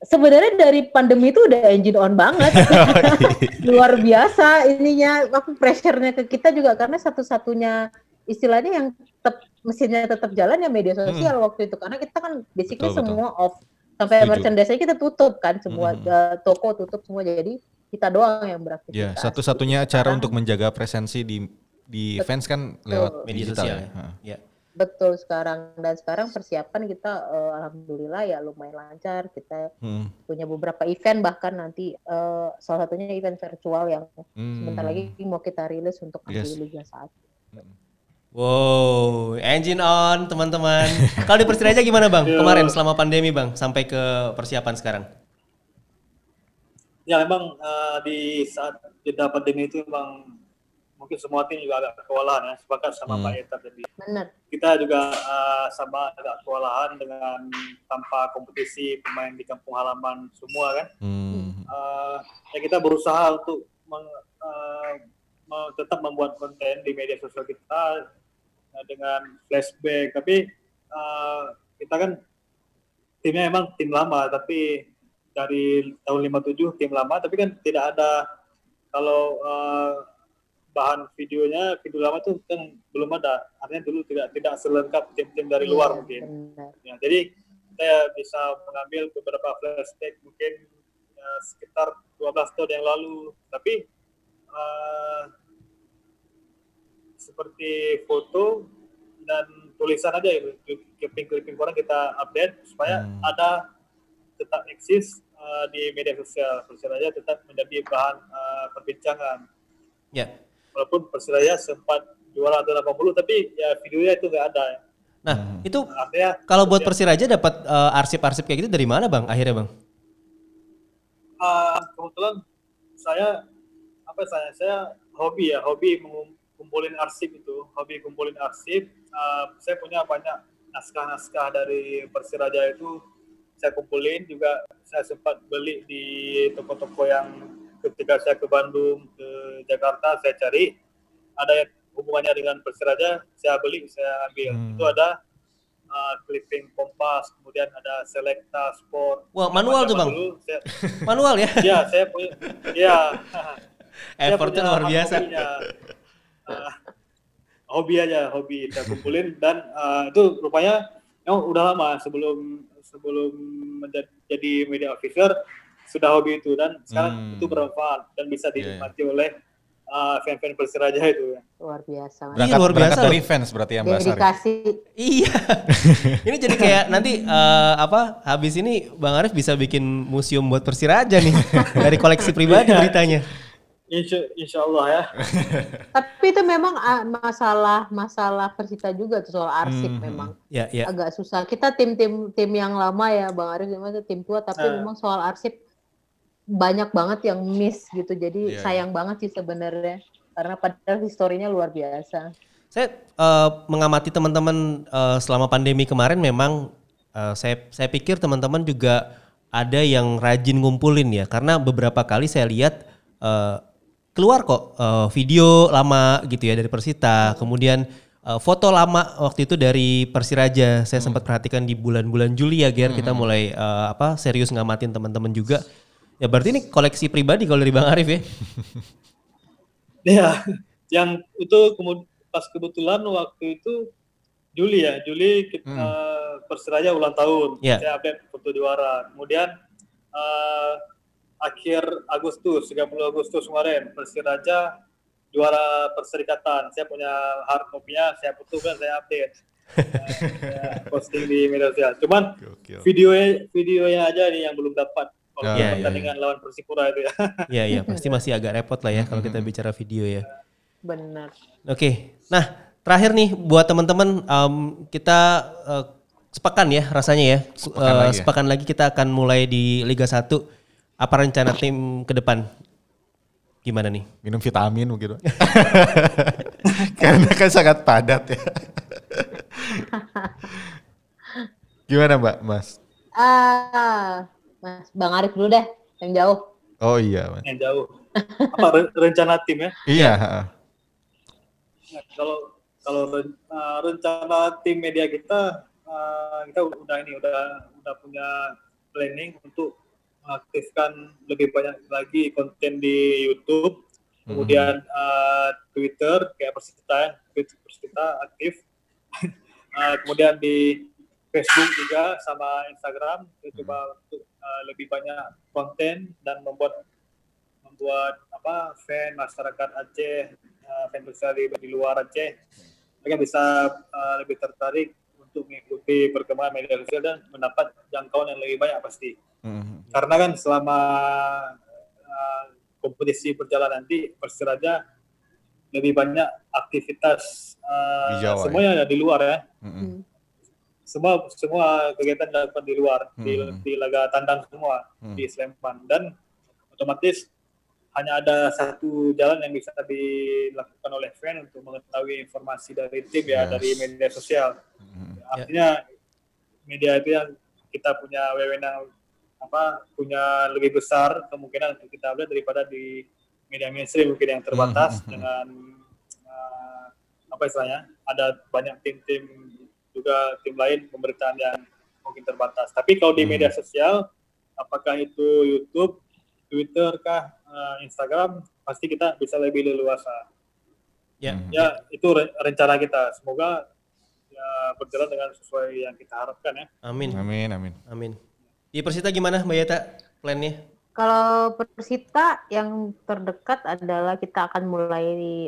sebenarnya dari pandemi itu udah engine on banget. Luar biasa ininya. Apa pressure-nya ke kita juga. Karena satu-satunya istilahnya yang tetap mesinnya tetap jalan ya media sosial waktu itu. Karena kita kan basically Betul, betul. semua off. Sampai merchandise kita tutup kan. Semua Mhm. eh, toko tutup semua. Jadi kita doang yang beraktivitas. Ya, satu-satunya cara untuk menjaga presensi di di fans kan lewat Media digital sosial ya. ya. Ya. Betul sekarang dan sekarang persiapan kita eh, alhamdulillah ya lumayan lancar. Kita Hmm. punya beberapa event bahkan nanti eh, salah satunya event virtual yang Hmm. sebentar lagi mau kita rilis untuk Yes. Liga 1. Wow, engine on teman-teman. Kalau di Persiraja gimana bang? Kemarin selama pandemi bang, sampai ke persiapan sekarang. Ya memang eh, di saat jeda pandemi itu memang mungkin semua tim juga agak kewalahan ya, sepakat sama Hmm. Pak Eta tadi. Benar. Kita juga eh, sama agak kewalahan dengan tanpa kompetisi pemain di kampung halaman semua kan. Hmm. Eh, ya kita berusaha untuk meng- me- tetap membuat konten di media sosial kita eh, dengan flashback tapi eh, kita kan timnya emang tim lama tapi dari tahun 57 tim lama tapi kan tidak ada kalau eh, bahan videonya video lama tuh kan belum ada artinya dulu tidak tidak selengkap tim-tim dari luar Iya, mungkin Benar. Ya, jadi saya bisa mengambil beberapa flashback mungkin ya, sekitar 12 tahun yang lalu. Tapi eh, seperti foto dan tulisan aja gitu. Clipping-clipping koran kita update supaya Hmm. ada tetap eksis eh, di media sosial. Persiraya tetap menjadi bahan eh, perbincangan. Ya. Walaupun Persiraya sempat juara tahun 80 tapi ya videonya itu nggak ada. Nah itu Artinya kalau buat Persiraja dapat eh, arsip-arsip kayak gitu dari mana bang? Akhirnya bang? uh, kebetulan saya apa saya saya hobi ya hobi mengumpulin arsip itu hobi kumpulin arsip uh, saya punya banyak naskah-naskah dari Persiraja itu saya kumpulin juga saya sempat beli di toko-toko yang ketika saya ke Bandung ke Jakarta saya cari. Ada yang hubungannya dengan Persiraja saya beli saya ambil. Hmm. itu ada uh, clipping kompas kemudian ada Selecta Sport. Wah manual tuh bang? dulu, saya, manual ya? Ya saya punya ya effortnya luar biasa. uh, hobi aja hobi. Saya kumpulin dan uh, itu rupanya yang udah lama sebelum sebelum menjadi media officer sudah hobi itu dan sekarang hmm. itu bermanfaat dan bisa iya, iya. dinikmati yeah. oleh uh, fan-fan Persiraja itu ya. Luar biasa. Berangkat, Iya, luar biasa dari fans berarti yang Mbak. Iya. ini jadi kayak nanti uh, apa habis ini Bang Arif bisa bikin museum buat Persiraja nih dari koleksi pribadi beritanya. Insya, insya Allah ya. Tapi itu memang ah, masalah masalah Persita juga tuh soal arsip hmm. memang. Ya, ya. Agak susah. Kita tim-tim tim yang lama ya Bang Arif itu tim tua tapi uh. memang soal arsip banyak banget yang miss gitu. Jadi yeah. sayang banget sih sebenarnya karena padahal historinya luar biasa. Saya uh, mengamati teman-teman uh, selama pandemi kemarin memang uh, saya saya pikir teman-teman juga ada yang rajin ngumpulin ya karena beberapa kali saya lihat uh, keluar kok uh, video lama gitu ya dari Persita, kemudian uh, foto lama waktu itu dari Persiraja. Saya hmm. sempat perhatikan di bulan-bulan Juli ya, Ger, hmm. kita mulai uh, apa serius ngamatin teman-teman juga. Ya berarti ini koleksi pribadi kalau dari Bang Arif ya? Iya, yang itu kemudian pas kebetulan waktu itu Juli ya, Juli kita hmm. Persiraja ulang tahun, yeah. saya update foto juara. Kemudian uh, akhir Agustus, 30 Agustus kemarin Persiraja juara perserikatan. Saya punya hard copy-nya, saya foto kan saya update. uh, posting di media sosial. Cuman video videonya aja nih yang belum dapat kalau yeah, iya, pertandingan yeah, lawan Persipura itu ya. Iya iya pasti masih agak repot lah ya kalau kita bicara video ya. Benar. Oke, okay. nah terakhir nih buat teman-teman um, kita uh, sepekan ya rasanya ya. Sepekan, uh, lagi, ya. sepekan lagi kita akan mulai di Liga 1. Apa rencana tim ke depan? Gimana nih? Minum vitamin mungkin. Karena kan sangat padat ya. Gimana Mbak, Mas? Ah, Mas Bang Arif dulu deh, yang jauh. Oh iya, Mas. Yang jauh. Apa rencana tim ya? Iya. Ya, kalau kalau uh, rencana tim media kita uh, kita udah ini udah udah punya planning untuk mengaktifkan lebih banyak lagi konten di YouTube, hmm. kemudian uh, Twitter kayak Persita, Twitter Persita aktif, uh, kemudian di Facebook juga sama Instagram kita coba untuk uh, lebih banyak konten dan membuat membuat apa fan masyarakat Aceh uh, fan besar di, di luar Aceh. Mereka bisa uh, lebih tertarik untuk mengikuti perkembangan media sosial dan mendapat jangkauan yang lebih banyak pasti mm-hmm. karena kan selama uh, kompetisi berjalan nanti Persiraja lebih banyak aktivitas uh, Jawa, semuanya ya? di luar ya mm-hmm semua semua kegiatan dilakukan di luar hmm. di, di laga tandang semua hmm. di Sleman dan otomatis hanya ada satu jalan yang bisa dilakukan oleh fan untuk mengetahui informasi dari tim ya yes. dari media sosial hmm. artinya yeah. media itu yang kita punya wewenang apa punya lebih besar kemungkinan untuk kita lihat daripada di media mainstream mungkin yang terbatas hmm. dengan uh, apa istilahnya ada banyak tim-tim juga tim lain pemberitaan yang mungkin terbatas. Tapi kalau di hmm. media sosial, apakah itu YouTube, Twitter kah, uh, Instagram, pasti kita bisa lebih leluasa. Ya, hmm. ya itu rencana kita. Semoga ya berjalan dengan sesuai yang kita harapkan ya. Amin. Amin, amin. Amin. Di Persita gimana Mbak Yata plannya? Kalau Persita yang terdekat adalah kita akan mulai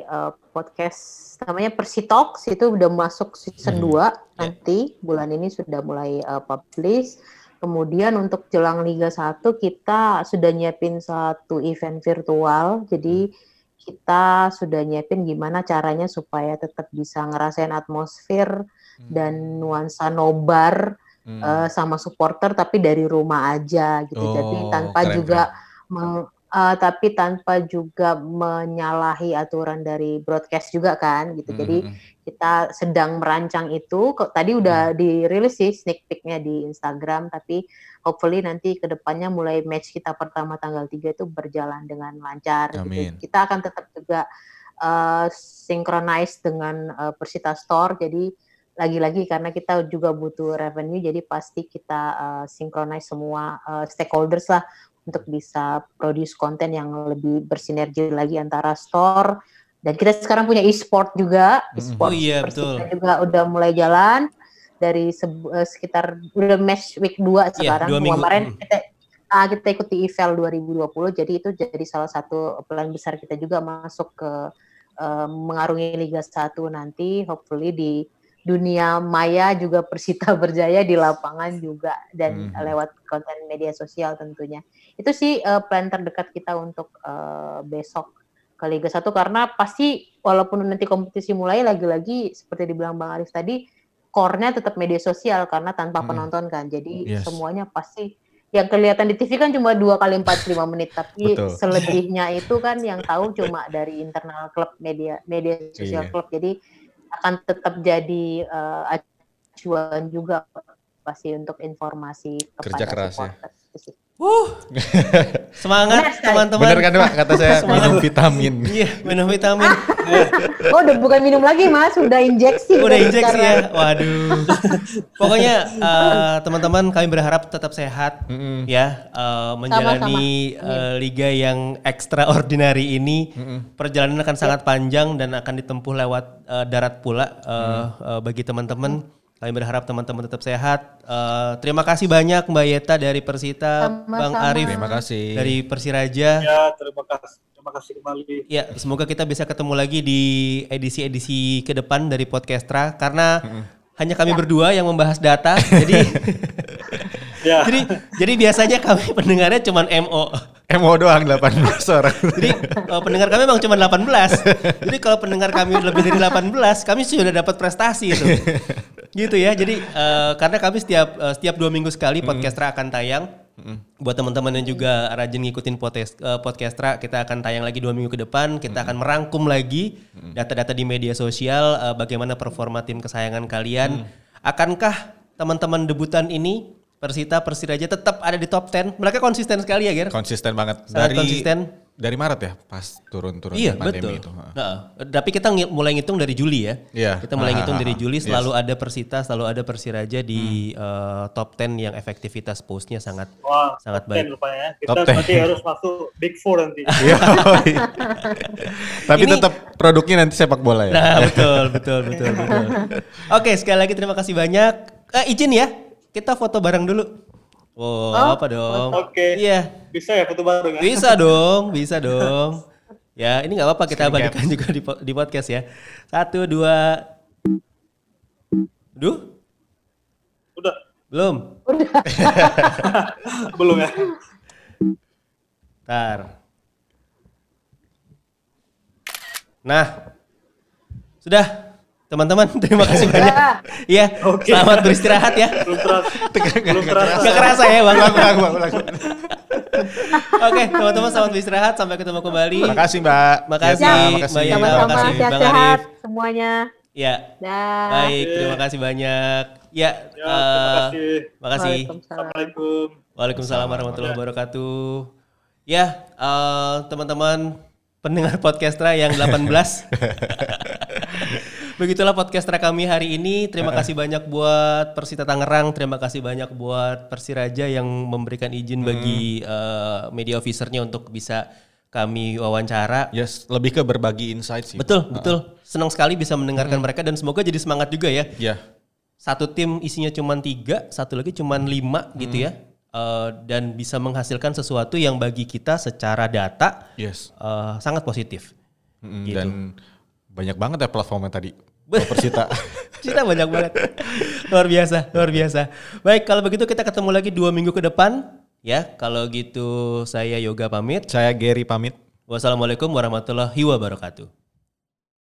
uh, podcast namanya Persitalks itu udah masuk season hmm. 2 yeah. nanti bulan ini sudah mulai uh, publish. Kemudian untuk jelang Liga 1 kita sudah nyiapin satu event virtual. Jadi hmm. kita sudah nyiapin gimana caranya supaya tetap bisa ngerasain atmosfer hmm. dan nuansa nobar hmm. uh, sama supporter tapi dari rumah aja gitu. Oh, Jadi tanpa juga meng- uh, tapi tanpa juga menyalahi aturan dari broadcast juga kan gitu. Jadi Mhm. kita sedang merancang itu. Kok tadi udah dirilis sih sneak peeknya di Instagram, tapi hopefully nanti ke depannya mulai match kita pertama tanggal 3 itu berjalan dengan lancar. Amin. Gitu. Kita akan tetap juga uh, synchronize dengan uh, Persita Store. Jadi lagi-lagi karena kita juga butuh revenue, jadi pasti kita uh, synchronize semua uh, stakeholders lah untuk bisa produce konten yang lebih bersinergi lagi antara store dan kita sekarang punya e-sport juga, e-sport Oh iya, betul. juga udah mulai jalan dari eh, sekitar udah match week 2 sekarang. Iya, dua minggu. Kemarin Hmm. kita ah, kita ikuti EVL 2020 jadi itu jadi salah satu plan besar kita juga masuk ke eh, mengarungi Liga 1 nanti hopefully di dunia maya juga Persita berjaya di lapangan juga dan Mhm. lewat konten media sosial tentunya. Itu sih eh, plan terdekat kita untuk eh, besok ke Liga 1 karena pasti walaupun nanti kompetisi mulai lagi-lagi seperti dibilang Bang Arif tadi core-nya tetap media sosial karena tanpa Mm. penonton kan. Jadi Yes. semuanya pasti yang kelihatan di TV kan cuma dua kali 45 menit tapi Betul. selebihnya itu kan yang tahu cuma dari internal klub media media sosial Iya. klub. Jadi akan tetap jadi eh, acuan juga pasti untuk informasi kepada Kerja keras ya. Wuh. Semangat teman-teman. Bener kan Pak kata saya minum vitamin. Iya, minum vitamin. Oh, udah bukan minum lagi Mas, udah injeksi. Udah injeksi sekarang. ya. Waduh. Pokoknya eh, teman-teman kami berharap tetap sehat Mm-mm. ya eh, menjalani eh, liga yang extraordinary ini. Perjalanan akan sangat panjang dan akan ditempuh lewat eh, darat pula eh, eh, bagi teman-teman. Kami berharap teman-teman tetap sehat. Eh, terima kasih banyak Mbak Yeta dari Persita, Bang Sama-sama. Arif Terima kasih. dari Persiraja. Ya, terima kasih. Terima kasih kembali. Ya, semoga kita bisa ketemu lagi di edisi-edisi ke depan dari Podcastra karena hanya kami berdua yang membahas data. jadi Ya, jadi jadi biasanya kami pendengarnya cuma MO. MO doang 18 orang. Jadi eh, pendengar kami memang cuma 18. Jadi kalau pendengar kami lebih dari 18, kami sudah dapat prestasi itu. gitu ya. Jadi eh, karena kami setiap eh, setiap dua minggu sekali Podcastra akan tayang. Buat teman-teman yang juga rajin ngikutin podcast, Podcastra, kita akan tayang lagi dua minggu ke depan. Kita akan merangkum lagi data-data di media sosial, bagaimana performa tim kesayangan kalian. Akankah teman-teman debutan ini Persita Persiraja tetap ada di top 10? Mereka konsisten sekali ya, Ger? Konsisten banget. Sangat dari konsisten. dari Maret ya pas turun-turun Iya pandemi betul. itu. Nah, tapi kita mulai ngitung dari Juli ya. Iya. Kita mulai Ah, ngitung ah, dari. Juli Yes. selalu ada Persita, selalu ada Persiraja di eh, top 10 yang efektivitas postnya sangat wah, sangat top 10 baik. rupanya ya. Kita Top 10. nanti harus masuk Big Four nanti. Iya. Tapi Ini- tetap produknya nanti sepak bola ya. Nah, betul, betul, betul, betul. Oke, sekali lagi terima kasih banyak. Eh, izin ya, kita foto bareng dulu. Oh, apa dong? Oke. Iya, Bisa ya foto bareng ya? bisa dong, bisa dong. Ya, ini nggak apa-apa kita bagikan juga di, di podcast ya. Satu, dua. Duh, Udah, belum. belum ya? Ntar. Nah, sudah teman-teman terima kasih banyak. Iya, Oke. selamat beristirahat ya. Belum terasa. belum terasa. Gak kerasa ya bang. Ulang, ulang, ulang, ulang. Oke, teman-teman selamat beristirahat. Sampai ketemu kembali. Makasih Mbak. Makasih, Ya, Mbak makasih. Yana. Sama-sama makasih, Bang Arif. semuanya. Ya, Dah. baik. Terima kasih banyak. Ya, Ya, terima eh, kasih. makasih. Waalaikumsalam. Assalamualaikum. Waalaikumsalam warahmatullahi wabarakatuh. Ya, eh, teman-teman pendengar podcastra yang 18. Begitulah podcastra kami hari ini. Terima kasih banyak buat Persita Tangerang, terima kasih banyak buat Persiraja yang memberikan izin bagi eh, media officernya untuk bisa kami wawancara. Yes, lebih ke berbagi insight sih. Betul, betul. Senang sekali bisa mendengarkan mereka dan semoga jadi semangat juga ya Ya. satu tim isinya cuma tiga, satu lagi cuma lima gitu ya, Eh, dan bisa menghasilkan sesuatu yang bagi kita secara data Yes. eh, sangat positif. Mm, Gitu. Dan banyak banget ya platformnya tadi. Persita. Kita banyak banget, luar biasa, luar biasa. Baik, kalau begitu kita ketemu lagi dua minggu ke depan, ya. Kalau gitu saya Yoga pamit. Saya Gary pamit. Wassalamualaikum warahmatullahi wabarakatuh.